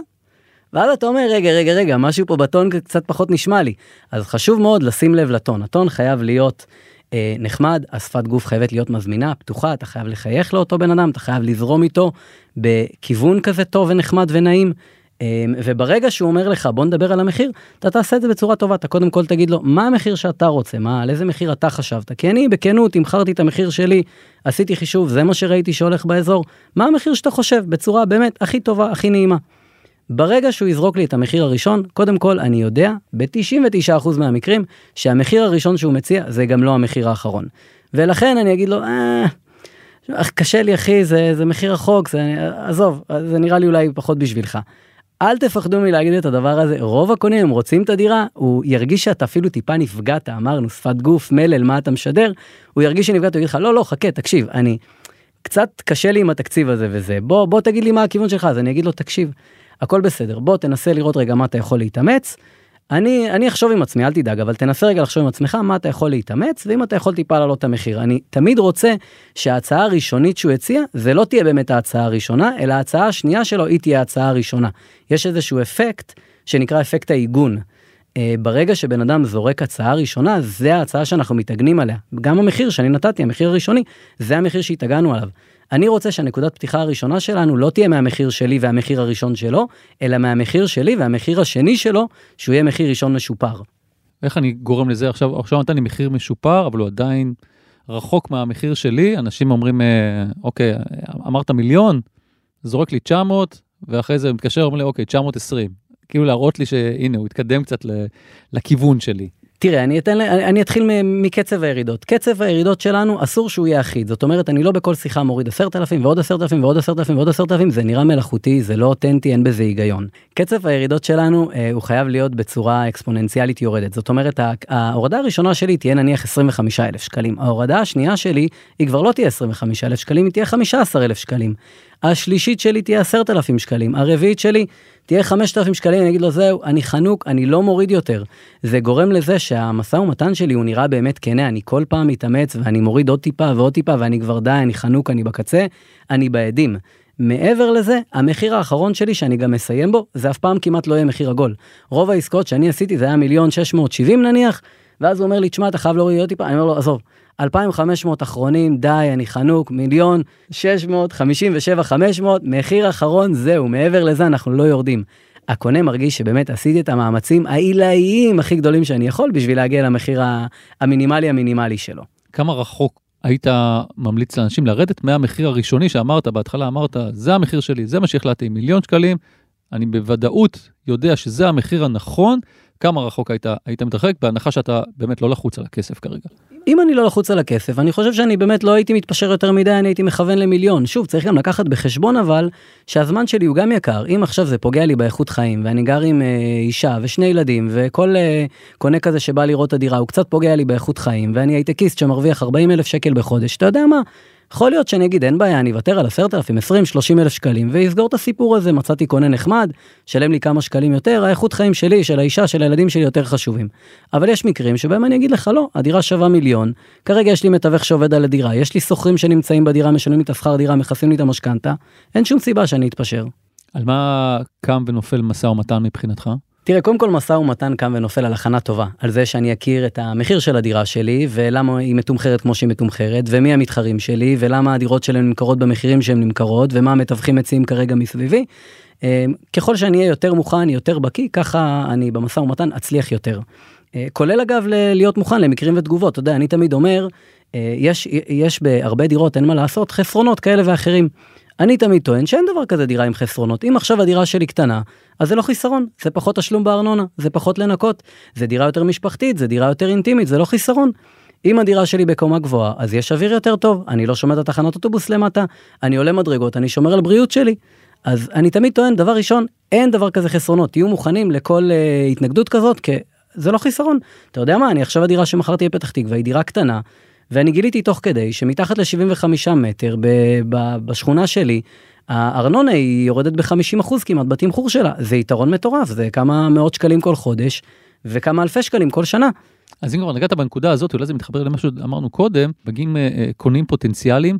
ואז אתה אומר רגע רגע רגע משהו פה בטון קצת פחות נשמע לי אז חשוב מאוד לשים לב לטון. הטון חייב להיות אה, נחמד השפת גוף חייבת להיות מזמינה פתוחה אתה חייב לחייך לאותו בן אדם אתה חייב לזרום איתו בכיוון כזה טוב ונחמד ונעים וברגע שהוא אומר לך בוא נדבר על המחיר, אתה תעשה את זה בצורה טובה, אתה קודם כל תגיד לו מה המחיר שאתה רוצה, מה, על איזה מחיר אתה חשבת, כי אני בכנות תמכרתי את המחיר שלי, עשיתי חישוב, זה מה שראיתי שהולך באזור, מה המחיר שאתה חושב, בצורה באמת הכי טובה, הכי נעימה. ברגע שהוא יזרוק לי את המחיר הראשון, קודם כל אני יודע ב-99% מהמקרים שהמחיר הראשון שהוא מציע זה גם לא המחיר האחרון. ולכן אני אגיד לו, אה, קשה לי אחי, זה, זה מחיר רחוק, זה, עזוב, זה נראה לי אולי פחות בשבילך. אל תפחדו מלהגיד את הדבר הזה, רוב הקונים הם רוצים את הדירה, הוא ירגיש שאתה אפילו טיפה נפגעת, אמרנו שפת גוף, מלל, מה אתה משדר, הוא ירגיש שנפגעת, הוא יגיד לך לא לא חכה תקשיב, אני קצת קשה לי עם התקציב הזה וזה, בוא בוא תגיד לי מה הכיוון שלך, אז אני אגיד לו תקשיב, הכל בסדר, בוא תנסה לראות רגע מה אתה יכול להתאמץ. אני, אני אחשוב עם עצמי, אל תדאג, אבל תנסה רגע לחשוב עם עצמך מה אתה יכול להתאמץ, ואם אתה יכול טיפה להעלות את המחיר. אני תמיד רוצה שההצעה הראשונית שהוא הציע, זה לא תהיה באמת ההצעה הראשונה, אלא ההצעה השנייה שלו היא תהיה ההצעה הראשונה. יש איזשהו אפקט שנקרא אפקט העיגון. אה, ברגע שבן אדם זורק הצעה ראשונה, זה ההצעה שאנחנו מתאגנים עליה. גם המחיר שאני נתתי, המחיר הראשוני, זה המחיר שהתאגנו עליו. אני רוצה שהנקודת פתיחה הראשונה שלנו לא תהיה מהמחיר שלי והמחיר הראשון שלו, אלא מהמחיר שלי והמחיר השני שלו, שהוא יהיה מחיר ראשון משופר. איך אני גורם לזה עכשיו, עכשיו נתן לי מחיר משופר, אבל הוא עדיין רחוק מהמחיר שלי, אנשים אומרים, אה, אוקיי, אמרת מיליון, זורק לי 900, ואחרי זה מתקשר, אומר לי, אוקיי, 920. כאילו להראות לי שהנה, הוא התקדם קצת לכיוון שלי. תראה, אני, אתן, אני, אני אתחיל מקצב הירידות. קצב הירידות שלנו אסור שהוא יהיה אחיד. זאת אומרת, אני לא בכל שיחה מוריד עשרת אלפים ועוד עשרת אלפים ועוד עשרת אלפים ועוד עשרת אלפים, זה נראה מלאכותי, זה לא אותנטי, אין בזה היגיון. קצב הירידות שלנו אה, הוא חייב להיות בצורה אקספוננציאלית יורדת. זאת אומרת, ההורדה הראשונה שלי תהיה נניח 25 אלף שקלים. ההורדה השנייה שלי היא כבר לא תהיה 25 אלף שקלים, היא תהיה 15 אלף שקלים. השלישית שלי תהיה 10,000 שקלים, הרביעית שלי תהיה 5,000 שקלים, אני אגיד לו זהו, אני חנוק, אני לא מוריד יותר. זה גורם לזה שהמשא ומתן שלי הוא נראה באמת כנה, אני כל פעם מתאמץ ואני מוריד עוד טיפה ועוד טיפה ואני כבר די, אני חנוק, אני בקצה, אני בעדים. מעבר לזה, המחיר האחרון שלי שאני גם מסיים בו, זה אף פעם כמעט לא יהיה מחיר עגול. רוב העסקאות שאני עשיתי זה היה מיליון 670 נניח, ואז הוא אומר לי, תשמע, אתה חייב להוריד עוד טיפה, אני אומר לו, עזוב, 2,500 אחרונים, די, אני חנוק, מיליון, 600, 57, 500, מחיר אחרון, זהו, מעבר לזה אנחנו לא יורדים. הקונה מרגיש שבאמת עשיתי את המאמצים העילאיים הכי גדולים שאני יכול בשביל להגיע למחיר המינימלי המינימלי שלו. כמה רחוק היית ממליץ לאנשים לרדת מהמחיר הראשוני שאמרת, בהתחלה אמרת, זה המחיר שלי, זה מה שהחלטתי, מיליון שקלים, אני בוודאות יודע שזה המחיר הנכון, כמה רחוק היית, היית מתרחק, בהנחה שאתה באמת לא לחוץ על הכסף כרגע. אם אני לא לחוץ על הכסף, אני חושב שאני באמת לא הייתי מתפשר יותר מדי, אני הייתי מכוון למיליון. שוב, צריך גם לקחת בחשבון אבל, שהזמן שלי הוא גם יקר. אם עכשיו זה פוגע לי באיכות חיים, ואני גר עם אה, אישה ושני ילדים, וכל אה, קונה כזה שבא לראות את הדירה, הוא קצת פוגע לי באיכות חיים, ואני הייטקיסט שמרוויח 40 אלף שקל בחודש, אתה יודע מה? יכול להיות שאני אגיד אין בעיה אני אוותר על 10,000 20 30 אלף שקלים ויסגור את הסיפור הזה מצאתי קונה נחמד שלם לי כמה שקלים יותר האיכות חיים שלי של האישה של הילדים שלי יותר חשובים. אבל יש מקרים שבהם אני אגיד לך לא הדירה שווה מיליון כרגע יש לי מתווך שעובד על הדירה יש לי שוכרים שנמצאים בדירה משלמים את השכר דירה מכסים לי את המשכנתה אין שום סיבה שאני אתפשר. על מה קם ונופל משא ומתן מבחינתך? תראה, קודם כל משא ומתן קם ונופל על הכנה טובה, על זה שאני אכיר את המחיר של הדירה שלי, ולמה היא מתומחרת כמו שהיא מתומחרת, ומי המתחרים שלי, ולמה הדירות שלהם נמכרות במחירים שהן נמכרות, ומה המתווכים מציעים כרגע מסביבי. אה, ככל שאני אהיה יותר מוכן, יותר בקיא, ככה אני במשא ומתן אצליח יותר. אה, כולל אגב להיות מוכן למקרים ותגובות, אתה יודע, אני תמיד אומר, אה, יש, יש בהרבה דירות, אין מה לעשות, חסרונות כאלה ואחרים. אני תמיד טוען שאין דבר כזה דירה עם חסרונות. אם עכשיו הדירה שלי קטנה, אז זה לא חיסרון, זה פחות תשלום בארנונה, זה פחות לנקות, זה דירה יותר משפחתית, זה דירה יותר אינטימית, זה לא חיסרון. אם הדירה שלי בקומה גבוהה, אז יש אוויר יותר טוב, אני לא שומע את התחנות אוטובוס למטה, אני עולה מדרגות, אני שומר על בריאות שלי. אז אני תמיד טוען, דבר ראשון, אין דבר כזה חסרונות, תהיו מוכנים לכל uh, התנגדות כזאת, כי זה לא חיסרון. אתה יודע מה, אני עכשיו הדירה שמכרתי בפתח תקווה היא דירה קטנה, ואני גיליתי תוך כדי שמתחת ל-75 מטר ב- ב- בשכונה שלי, הארנונה היא יורדת ב-50% כמעט בתמחור שלה, זה יתרון מטורף, זה כמה מאות שקלים כל חודש וכמה אלפי שקלים כל שנה. אז אם כבר נגעת בנקודה הזאת, אולי זה מתחבר למה שאמרנו קודם, מגיעים אה, אה, קונים פוטנציאליים,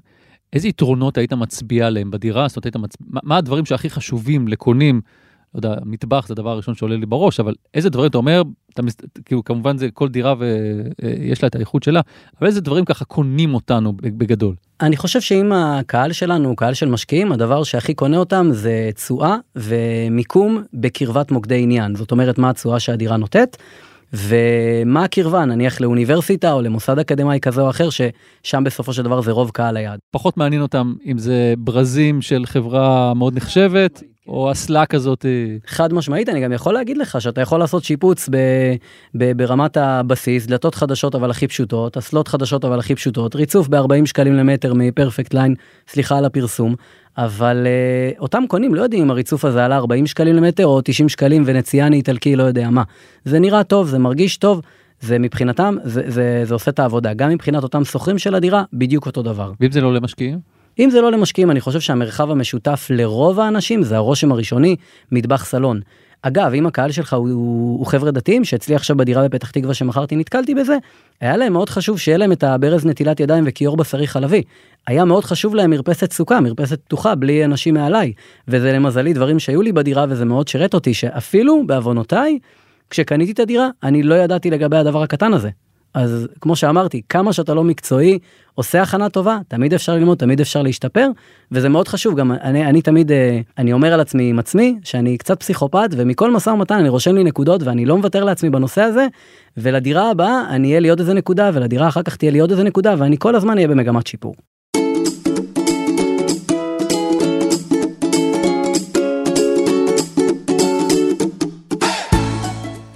איזה יתרונות היית מצביע עליהם בדירה? זאת אומרת, היית מצ... מה, מה הדברים שהכי חשובים לקונים? לא יודע, מטבח זה הדבר הראשון שעולה לי בראש, אבל איזה דברים אתה אומר, אתה, מס- כאילו כמובן זה כל דירה ויש לה את האיכות שלה, אבל איזה דברים ככה קונים אותנו בגדול. אני חושב שאם הקהל שלנו הוא קהל של משקיעים, הדבר שהכי קונה אותם זה תשואה ומיקום בקרבת מוקדי עניין. זאת אומרת, מה התשואה שהדירה נותנת, ומה הקרבה, נניח לאוניברסיטה או למוסד אקדמאי כזה או אחר, ששם בסופו של דבר זה רוב קהל היעד. פחות מעניין אותם אם זה ברזים של חברה מאוד נחשבת, או אסלה כזאת. חד משמעית, אני גם יכול להגיד לך שאתה יכול לעשות שיפוץ ב, ב, ברמת הבסיס, דלתות חדשות אבל הכי פשוטות, אסלות חדשות אבל הכי פשוטות, ריצוף ב-40 שקלים למטר מפרפקט ליין, סליחה על הפרסום, אבל uh, אותם קונים לא יודעים אם הריצוף הזה עלה 40 שקלים למטר או 90 שקלים ונציאני איטלקי לא יודע מה. זה נראה טוב, זה מרגיש טוב. זה מבחינתם זה, זה, זה עושה את העבודה גם מבחינת אותם שוכרים של הדירה בדיוק אותו דבר. ואם זה לא למשקיעים? אם זה לא למשקיעים אני חושב שהמרחב המשותף לרוב האנשים זה הרושם הראשוני מטבח סלון. אגב אם הקהל שלך הוא, הוא, הוא חבר'ה דתיים שאצלי עכשיו בדירה בפתח תקווה שמכרתי נתקלתי בזה היה להם מאוד חשוב שיהיה להם את הברז נטילת ידיים וכיור בשרי חלבי. היה מאוד חשוב להם מרפסת סוכה מרפסת פתוחה בלי אנשים מעליי וזה למזלי דברים שהיו לי בדירה וזה מאוד שירת אותי שאפילו בעוונותיי כשקניתי את הדירה אני לא ידעתי לגבי הדבר הקטן הזה. אז כמו שאמרתי, כמה שאתה לא מקצועי, עושה הכנה טובה, תמיד אפשר ללמוד, תמיד אפשר להשתפר, וזה מאוד חשוב, גם אני, אני תמיד, אה, אני אומר על עצמי עם עצמי, שאני קצת פסיכופת, ומכל משא ומתן אני רושם לי נקודות, ואני לא מוותר לעצמי בנושא הזה, ולדירה הבאה אני אהיה לי עוד איזה נקודה, ולדירה אחר כך תהיה לי עוד איזה נקודה, ואני כל הזמן אהיה במגמת שיפור.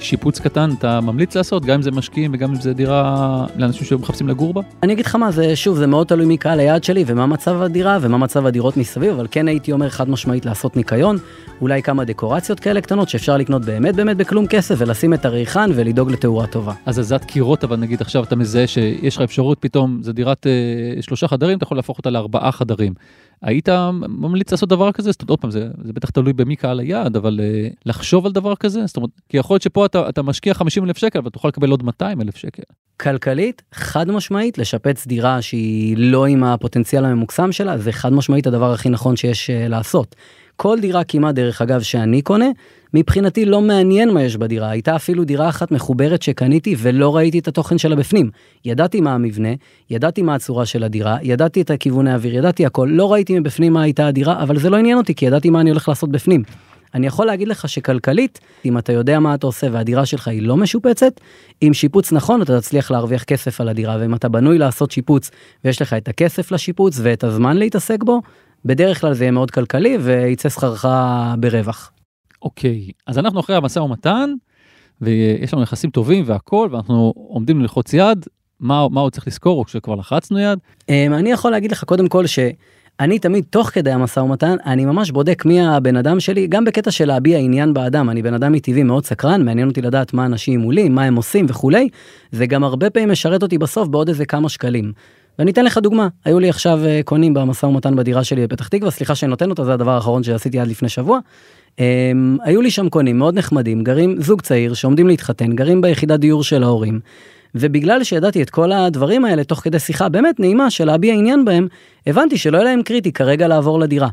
שיפוץ קטן אתה ממליץ לעשות גם אם זה משקיעים וגם אם זה דירה לאנשים שמחפשים לגור בה? אני אגיד לך מה זה שוב זה מאוד תלוי מי קהל היעד שלי ומה מצב הדירה ומה מצב הדירות מסביב אבל כן הייתי אומר חד משמעית לעשות ניקיון אולי כמה דקורציות כאלה קטנות שאפשר לקנות באמת באמת בכלום כסף ולשים את הריחן ולדאוג לתאורה טובה. אז הזזת קירות אבל נגיד עכשיו אתה מזהה שיש לך אפשרות פתאום זה דירת אה, שלושה חדרים אתה יכול להפוך אותה לארבעה חדרים. היית ממליץ לעשות דבר כזה? זאת אומרת, עוד פעם, זה, זה בטח תלוי במי קהל היעד, אבל uh, לחשוב על דבר כזה? זאת אומרת, כי יכול להיות שפה אתה, אתה משקיע 50 אלף שקל, אבל תוכל לקבל עוד 200 אלף שקל. כלכלית, חד משמעית, לשפץ דירה שהיא לא עם הפוטנציאל הממוקסם שלה, זה חד משמעית הדבר הכי נכון שיש uh, לעשות. כל דירה כמעט דרך אגב שאני קונה, מבחינתי לא מעניין מה יש בדירה, הייתה אפילו דירה אחת מחוברת שקניתי ולא ראיתי את התוכן שלה בפנים. ידעתי מה המבנה, ידעתי מה הצורה של הדירה, ידעתי את הכיווני האוויר, ידעתי הכל, לא ראיתי מבפנים מה הייתה הדירה, אבל זה לא עניין אותי כי ידעתי מה אני הולך לעשות בפנים. אני יכול להגיד לך שכלכלית, אם אתה יודע מה אתה עושה והדירה שלך היא לא משופצת, עם שיפוץ נכון אתה תצליח להרוויח כסף על הדירה, ואם אתה בנוי לעשות שיפוץ ויש לך את הכסף לשיפוץ ואת הזמן להתעסק בו, בדרך כלל זה יהיה מאוד כלכלי וייצא שכרך ברווח. אוקיי, אז אנחנו אחרי המשא ומתן, ויש לנו יחסים טובים והכל, ואנחנו עומדים ללחוץ יד, מה, עוד צריך לזכור, או כשכבר לחצנו יד? אמ, אני יכול להגיד לך קודם כל שאני תמיד תוך כדי המשא ומתן אני ממש בודק מי הבן אדם שלי גם בקטע של להביע עניין באדם אני בן אדם מטבעי מאוד סקרן מעניין אותי לדעת מה אנשים מולי מה הם עושים וכולי זה גם הרבה פעמים משרת אותי בסוף בעוד איזה כמה שקלים. ואני אתן לך דוגמה היו לי עכשיו אה, קונים במשא ומתן בדירה שלי בפתח תקווה סליחה שאני נותן אותה זה הדבר האחרון שעשיתי עד לפני שבוע. Um, היו לי שם קונים מאוד נחמדים גרים זוג צעיר שעומדים להתחתן גרים ביחידת דיור של ההורים. ובגלל שידעתי את כל הדברים האלה תוך כדי שיחה באמת נעימה של להביע עניין בהם הבנתי שלא היה להם קריטי כרגע לעבור לדירה.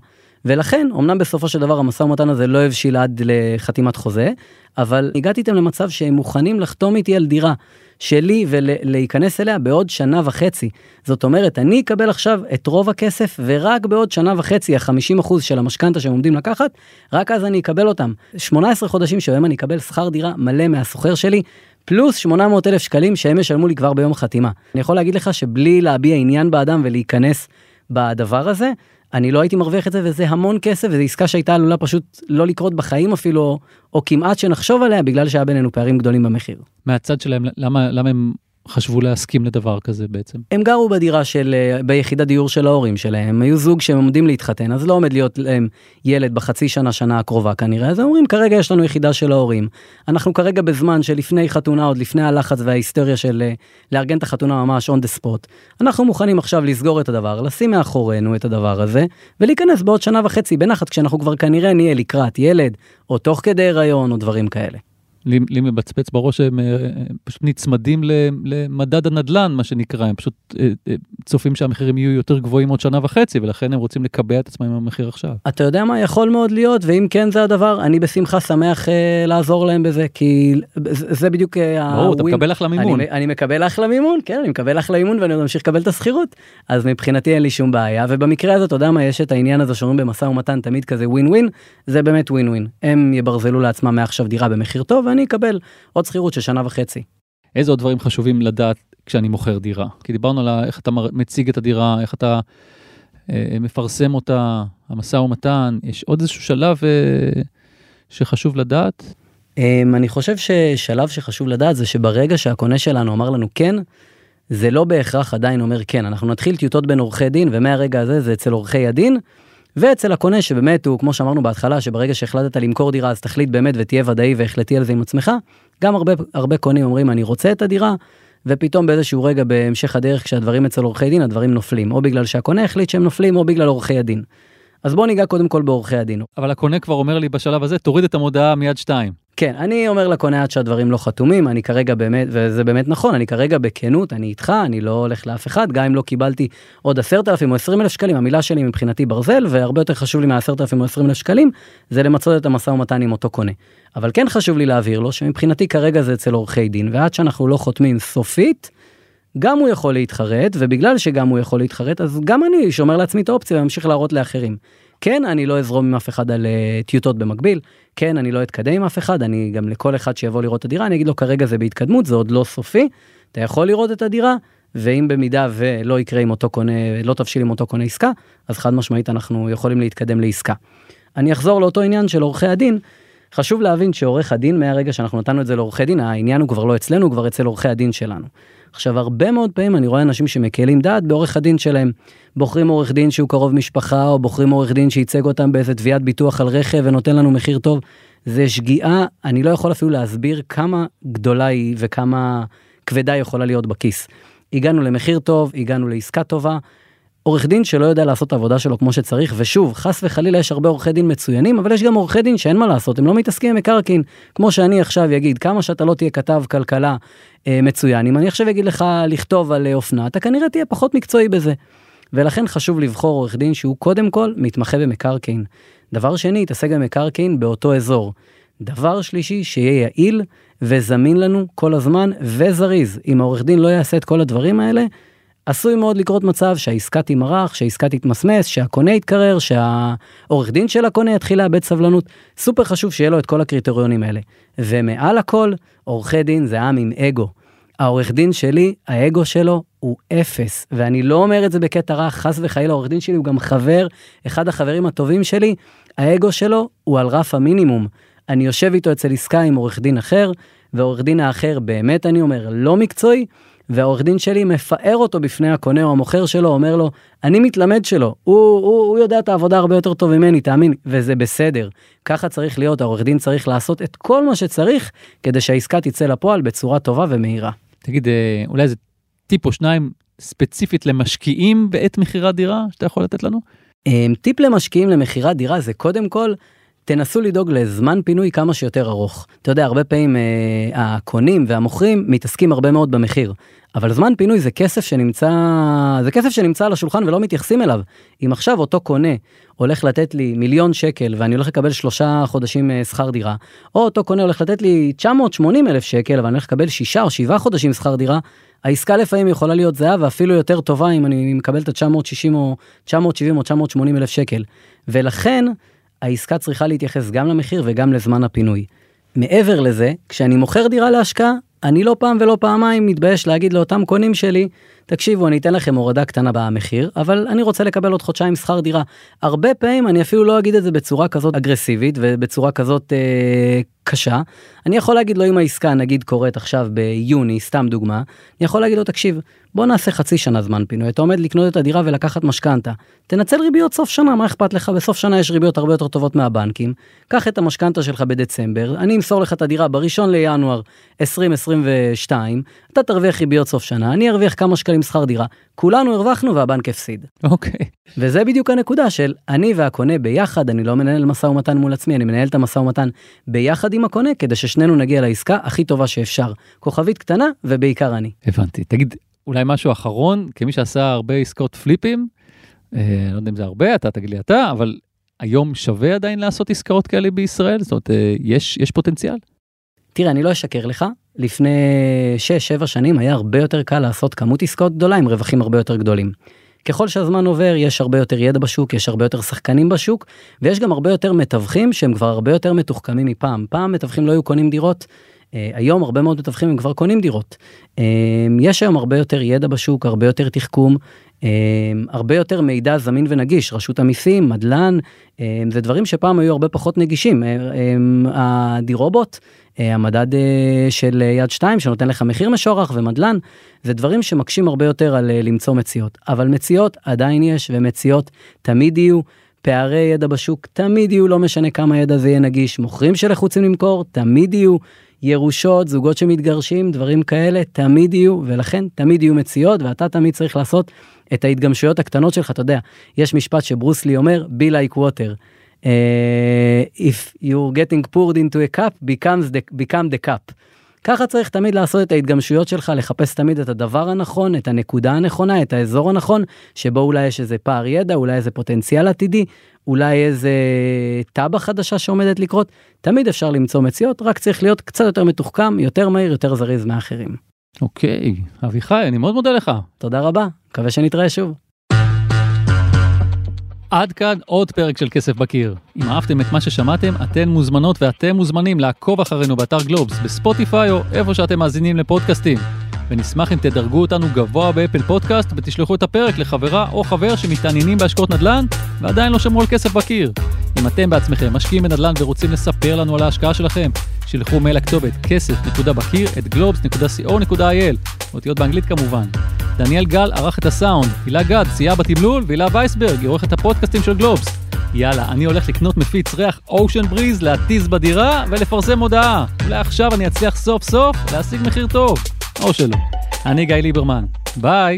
ולכן אמנם בסופו של דבר המשא ומתן הזה לא הבשיל עד לחתימת חוזה אבל הגעתי איתם למצב שהם מוכנים לחתום איתי על דירה שלי ולהיכנס אליה בעוד שנה וחצי. זאת אומרת, אני אקבל עכשיו את רוב הכסף, ורק בעוד שנה וחצי, ה-50% של המשכנתה שהם עומדים לקחת, רק אז אני אקבל אותם. 18 חודשים שבהם אני אקבל שכר דירה מלא מהסוחר שלי, פלוס 800 אלף שקלים שהם ישלמו לי כבר ביום החתימה. אני יכול להגיד לך שבלי להביע עניין באדם ולהיכנס בדבר הזה, אני לא הייתי מרוויח את זה וזה המון כסף וזו עסקה שהייתה עלולה פשוט לא לקרות בחיים אפילו או, כמעט שנחשוב עליה בגלל שהיה בינינו פערים גדולים במחיר. מהצד שלהם למה למה הם חשבו להסכים לדבר כזה בעצם? הם גרו בדירה של, אה, ביחידת דיור של ההורים שלהם, הם היו זוג שהם עומדים להתחתן, אז לא עומד להיות להם ילד בחצי שנה, שנה הקרובה כנראה, אז הם אומרים כרגע יש לנו יחידה של ההורים. אנחנו כרגע בזמן שלפני חתונה, עוד לפני הלחץ וההיסטריה של אה, לארגן את החתונה ממש on the spot. אנחנו מוכנים עכשיו לסגור את הדבר, לשים מאחורינו את הדבר הזה, ולהיכנס בעוד שנה וחצי בנחת כשאנחנו כבר כנראה נהיה לקראת ילד, או תוך כדי הריון, או דברים כאלה. לי, לי מבצבץ בראש שהם אה, פשוט נצמדים למדד הנדלן, מה שנקרא, הם פשוט אה, אה, צופים שהמחירים יהיו יותר גבוהים עוד שנה וחצי, ולכן הם רוצים לקבע את עצמם עם המחיר עכשיו. אתה יודע מה יכול מאוד להיות, ואם כן זה הדבר, אני בשמחה שמח אה, לעזור להם בזה, כי זה, זה בדיוק אה, ברור, אתה מקבל אחלה מימון. אני, אני מקבל אחלה מימון, כן, אני מקבל אחלה מימון ואני עוד ממשיך לקבל את השכירות, אז מבחינתי אין לי שום בעיה, ובמקרה הזה, אתה יודע מה, יש את העניין הזה שאומרים במשא ומתן תמיד כזה ווין ווין, זה באמת ווין ווין. הם יברזלו לעצמם מעכשיו דירה במחיר טוב, ואני אקבל עוד שכירות של שנה וחצי. איזה עוד דברים חשובים לדעת כשאני מוכר דירה? כי דיברנו על איך אתה מציג את הדירה, איך אתה אה, מפרסם אותה, המשא ומתן, יש עוד איזשהו שלב אה, שחשוב לדעת? אה, אני חושב ששלב שחשוב לדעת זה שברגע שהקונה שלנו אמר לנו כן, זה לא בהכרח עדיין אומר כן. אנחנו נתחיל טיוטות בין עורכי דין, ומהרגע הזה זה אצל עורכי הדין. ואצל הקונה שבאמת הוא כמו שאמרנו בהתחלה שברגע שהחלטת למכור דירה אז תחליט באמת ותהיה ודאי והחלטי על זה עם עצמך. גם הרבה הרבה קונים אומרים אני רוצה את הדירה ופתאום באיזשהו רגע בהמשך הדרך כשהדברים אצל עורכי דין הדברים נופלים או בגלל שהקונה החליט שהם נופלים או בגלל עורכי הדין. אז בוא ניגע קודם כל בעורכי הדין. אבל הקונה כבר אומר לי בשלב הזה תוריד את המודעה מיד שתיים. כן, אני אומר לקונה עד שהדברים לא חתומים, אני כרגע באמת, וזה באמת נכון, אני כרגע בכנות, אני איתך, אני לא הולך לאף אחד, גם אם לא קיבלתי עוד עשרת אלפים או עשרים אלף שקלים, המילה שלי מבחינתי ברזל, והרבה יותר חשוב לי מהעשרת אלפים או עשרים אלף שקלים, זה למצות את המשא ומתן עם אותו קונה. אבל כן חשוב לי להבהיר לו שמבחינתי כרגע זה אצל עורכי דין, ועד שאנחנו לא חותמים סופית, גם הוא יכול להתחרט, ובגלל שגם הוא יכול להתחרט, אז גם אני שומר לעצמי את האופציה וממשיך להראות לאחרים. כן, אני לא אזרום עם אף אחד על uh, טיוטות במקביל, כן, אני לא אתקדם עם אף אחד, אני גם לכל אחד שיבוא לראות את הדירה, אני אגיד לו כרגע זה בהתקדמות, זה עוד לא סופי, אתה יכול לראות את הדירה, ואם במידה ולא יקרה עם אותו קונה, לא תבשיל עם אותו קונה עסקה, אז חד משמעית אנחנו יכולים להתקדם לעסקה. אני אחזור לאותו עניין של עורכי הדין, חשוב להבין שעורך הדין מהרגע שאנחנו נתנו את זה לעורכי דין העניין הוא כבר לא אצלנו הוא כבר אצל עורכי הדין שלנו. עכשיו הרבה מאוד פעמים אני רואה אנשים שמקלים דעת בעורך הדין שלהם. בוחרים עורך דין שהוא קרוב משפחה או בוחרים עורך דין שייצג אותם באיזה תביעת ביטוח על רכב ונותן לנו מחיר טוב. זה שגיאה אני לא יכול אפילו להסביר כמה גדולה היא וכמה כבדה יכולה להיות בכיס. הגענו למחיר טוב הגענו לעסקה טובה עורך דין שלא יודע לעשות את העבודה שלו כמו שצריך ושוב חס וחלילה יש הרבה עורכי דין מצוינים אבל יש גם עורכי דין שאין מה לעשות הם לא מתעסקים עם מקרקעין כמו שאני עכשיו אגיד כמה שאתה לא תהיה כתב כלכלה מצוין אם אני עכשיו אגיד לך לכתוב על אה, אופנה אתה כנראה תהיה פחות מקצועי בזה. ולכן חשוב לבחור עורך דין שהוא קודם כל מתמחה במקרקעין. דבר שני יתעסק במקרקעין באותו אזור. דבר שלישי שיהיה יעיל וזמין לנו כל הזמן וזריז אם העורך דין לא יעשה את כל הדברים האלה עשוי מאוד לקרות מצב שהעסקה תימרח, שהעסקה תתמסמס, שהקונה יתקרר, שהעורך דין של הקונה יתחיל לאבד סבלנות. סופר חשוב שיהיה לו את כל הקריטריונים האלה. ומעל הכל, עורכי דין זה עם עם אגו. העורך דין שלי, האגו שלו הוא אפס, ואני לא אומר את זה בקטע רע, חס וחלילה, העורך דין שלי הוא גם חבר, אחד החברים הטובים שלי, האגו שלו הוא על רף המינימום. אני יושב איתו אצל עסקה עם עורך דין אחר, ועורך דין האחר באמת אני אומר לא מקצועי, והעורך דין שלי מפאר אותו בפני הקונה או המוכר שלו, אומר לו, אני מתלמד שלו, הוא, הוא, הוא יודע את העבודה הרבה יותר טוב ממני, תאמין, וזה בסדר. ככה צריך להיות, העורך דין צריך לעשות את כל מה שצריך כדי שהעסקה תצא לפועל בצורה טובה ומהירה. תגיד, אה, אולי איזה טיפ או שניים ספציפית למשקיעים בעת מכירת דירה שאתה יכול לתת לנו? אה, טיפ למשקיעים למכירת דירה זה קודם כל תנסו לדאוג לזמן פינוי כמה שיותר ארוך. אתה יודע, הרבה פעמים אה, הקונים והמוכרים מתעסקים הרבה מאוד במחיר, אבל זמן פינוי זה כסף שנמצא, זה כסף שנמצא על השולחן ולא מתייחסים אליו. אם עכשיו אותו קונה הולך לתת לי מיליון שקל ואני הולך לקבל שלושה חודשים אה, שכר דירה, או אותו קונה הולך לתת לי 980 אלף שקל ואני הולך לקבל שישה או שבעה חודשים שכר דירה, העסקה לפעמים יכולה להיות זהה ואפילו יותר טובה אם אני מקבל את ה-960 או 970 או 980 אלף שקל. ולכן, העסקה צריכה להתייחס גם למחיר וגם לזמן הפינוי. מעבר לזה, כשאני מוכר דירה להשקעה, אני לא פעם ולא פעמיים מתבייש להגיד לאותם קונים שלי, תקשיבו, אני אתן לכם הורדה קטנה במחיר, אבל אני רוצה לקבל עוד חודשיים שכר דירה. הרבה פעמים אני אפילו לא אגיד את זה בצורה כזאת אגרסיבית ובצורה כזאת אה, קשה. אני יכול להגיד לו אם העסקה נגיד קורית עכשיו ביוני, סתם דוגמה, אני יכול להגיד לו תקשיב, בוא נעשה חצי שנה זמן פינוי, אתה עומד לקנות את הדירה ולקחת משכנתה. תנצל ריביות סוף שנה, מה אכפת לך? בסוף שנה יש ריביות הרבה יותר טובות מהבנקים. קח את המשכנתה שלך בדצמבר, אני אמסור לך את הדירה בראשון לינואר 2022, אתה תרוויח ריביות סוף שנה, אני ארוויח כמה שקלים משלמים שכר דירה, כולנו הרווחנו והבנק הפסיד. אוקיי. וזה בדיוק הנקודה של אני והקונה ביחד, אני לא מנהל משא ומתן מול עצמי, אני מנהל את המשא ומתן ביחד עם הקונה, כדי ששנינו נגיע לעסקה הכי טובה שאפשר. כוכבית קטנה, ובעיקר אני. הבנתי. תגיד, אולי משהו אחרון, כמי שעשה הרבה עסקאות פליפים, אה, לא יודע אם זה הרבה, אתה תגיד לי אתה, אבל היום שווה עדיין לעשות עסקאות כאלה בישראל? זאת אומרת, אה, יש, יש פוטנציאל? תראה, אני לא אשקר לך, לפני 6-7 שנים היה הרבה יותר קל לעשות כמות עסקאות גדולה עם רווחים הרבה יותר גדולים. ככל שהזמן עובר יש הרבה יותר ידע בשוק, יש הרבה יותר שחקנים בשוק, ויש גם הרבה יותר מתווכים שהם כבר הרבה יותר מתוחכמים מפעם. פעם מתווכים לא היו קונים דירות, אה, היום הרבה מאוד מתווכים הם כבר קונים דירות. אה, יש היום הרבה יותר ידע בשוק, הרבה יותר תחכום, הרבה יותר מידע זמין ונגיש, רשות המיסים, מדלן, זה דברים שפעם היו הרבה פחות נגישים. הדירובוט, המדד של יד 2 שנותן לך מחיר משוערך ומדלן, זה דברים שמקשים הרבה יותר על למצוא מציאות. אבל מציאות עדיין יש ומציאות תמיד יהיו. פערי ידע בשוק תמיד יהיו, לא משנה כמה ידע זה יהיה נגיש. מוכרים שלחוצים למכור תמיד יהיו. ירושות, זוגות שמתגרשים, דברים כאלה, תמיד יהיו, ולכן תמיד יהיו מציאות, ואתה תמיד צריך לעשות את ההתגמשויות הקטנות שלך, אתה יודע, יש משפט שברוס לי אומר, be like water. Uh, if you're getting poured into a cup, becomes the, become the cup. ככה צריך תמיד לעשות את ההתגמשויות שלך, לחפש תמיד את הדבר הנכון, את הנקודה הנכונה, את האזור הנכון, שבו אולי יש איזה פער ידע, אולי איזה פוטנציאל עתידי, אולי איזה תב"ע חדשה שעומדת לקרות. תמיד אפשר למצוא מציאות, רק צריך להיות קצת יותר מתוחכם, יותר מהיר, יותר זריז מאחרים. אוקיי, אביחי, אני מאוד מודה לך. תודה רבה, מקווה שנתראה שוב. עד כאן עוד פרק של כסף בקיר. אם אהבתם את מה ששמעתם, אתן מוזמנות ואתם מוזמנים לעקוב אחרינו באתר גלובס, בספוטיפיי או איפה שאתם מאזינים לפודקאסטים. ונשמח אם תדרגו אותנו גבוה ב Apple Podcast ותשלחו את הפרק לחברה או חבר שמתעניינים בהשקעות נדל"ן ועדיין לא שמעו על כסף בקיר. אם אתם בעצמכם משקיעים בנדל"ן ורוצים לספר לנו על ההשקעה שלכם, שלחו מייל לכתובת כסף.בקיר at globes.co.il, אותיות באנגלית כמובן. דניאל גל ערך את הסאונד, הילה גד סייע בתמלול והילה וייסברג היא עורכת הפודקאסטים של גלובס. יאללה, אני הולך לקנות מפיץ ריח ocean breeze, להתיז בדירה ולפרסם הודעה. אולי עכשיו אני אצליח סוף סוף להשיג מחיר טוב. או שלא. אני גיא ליברמן. ביי.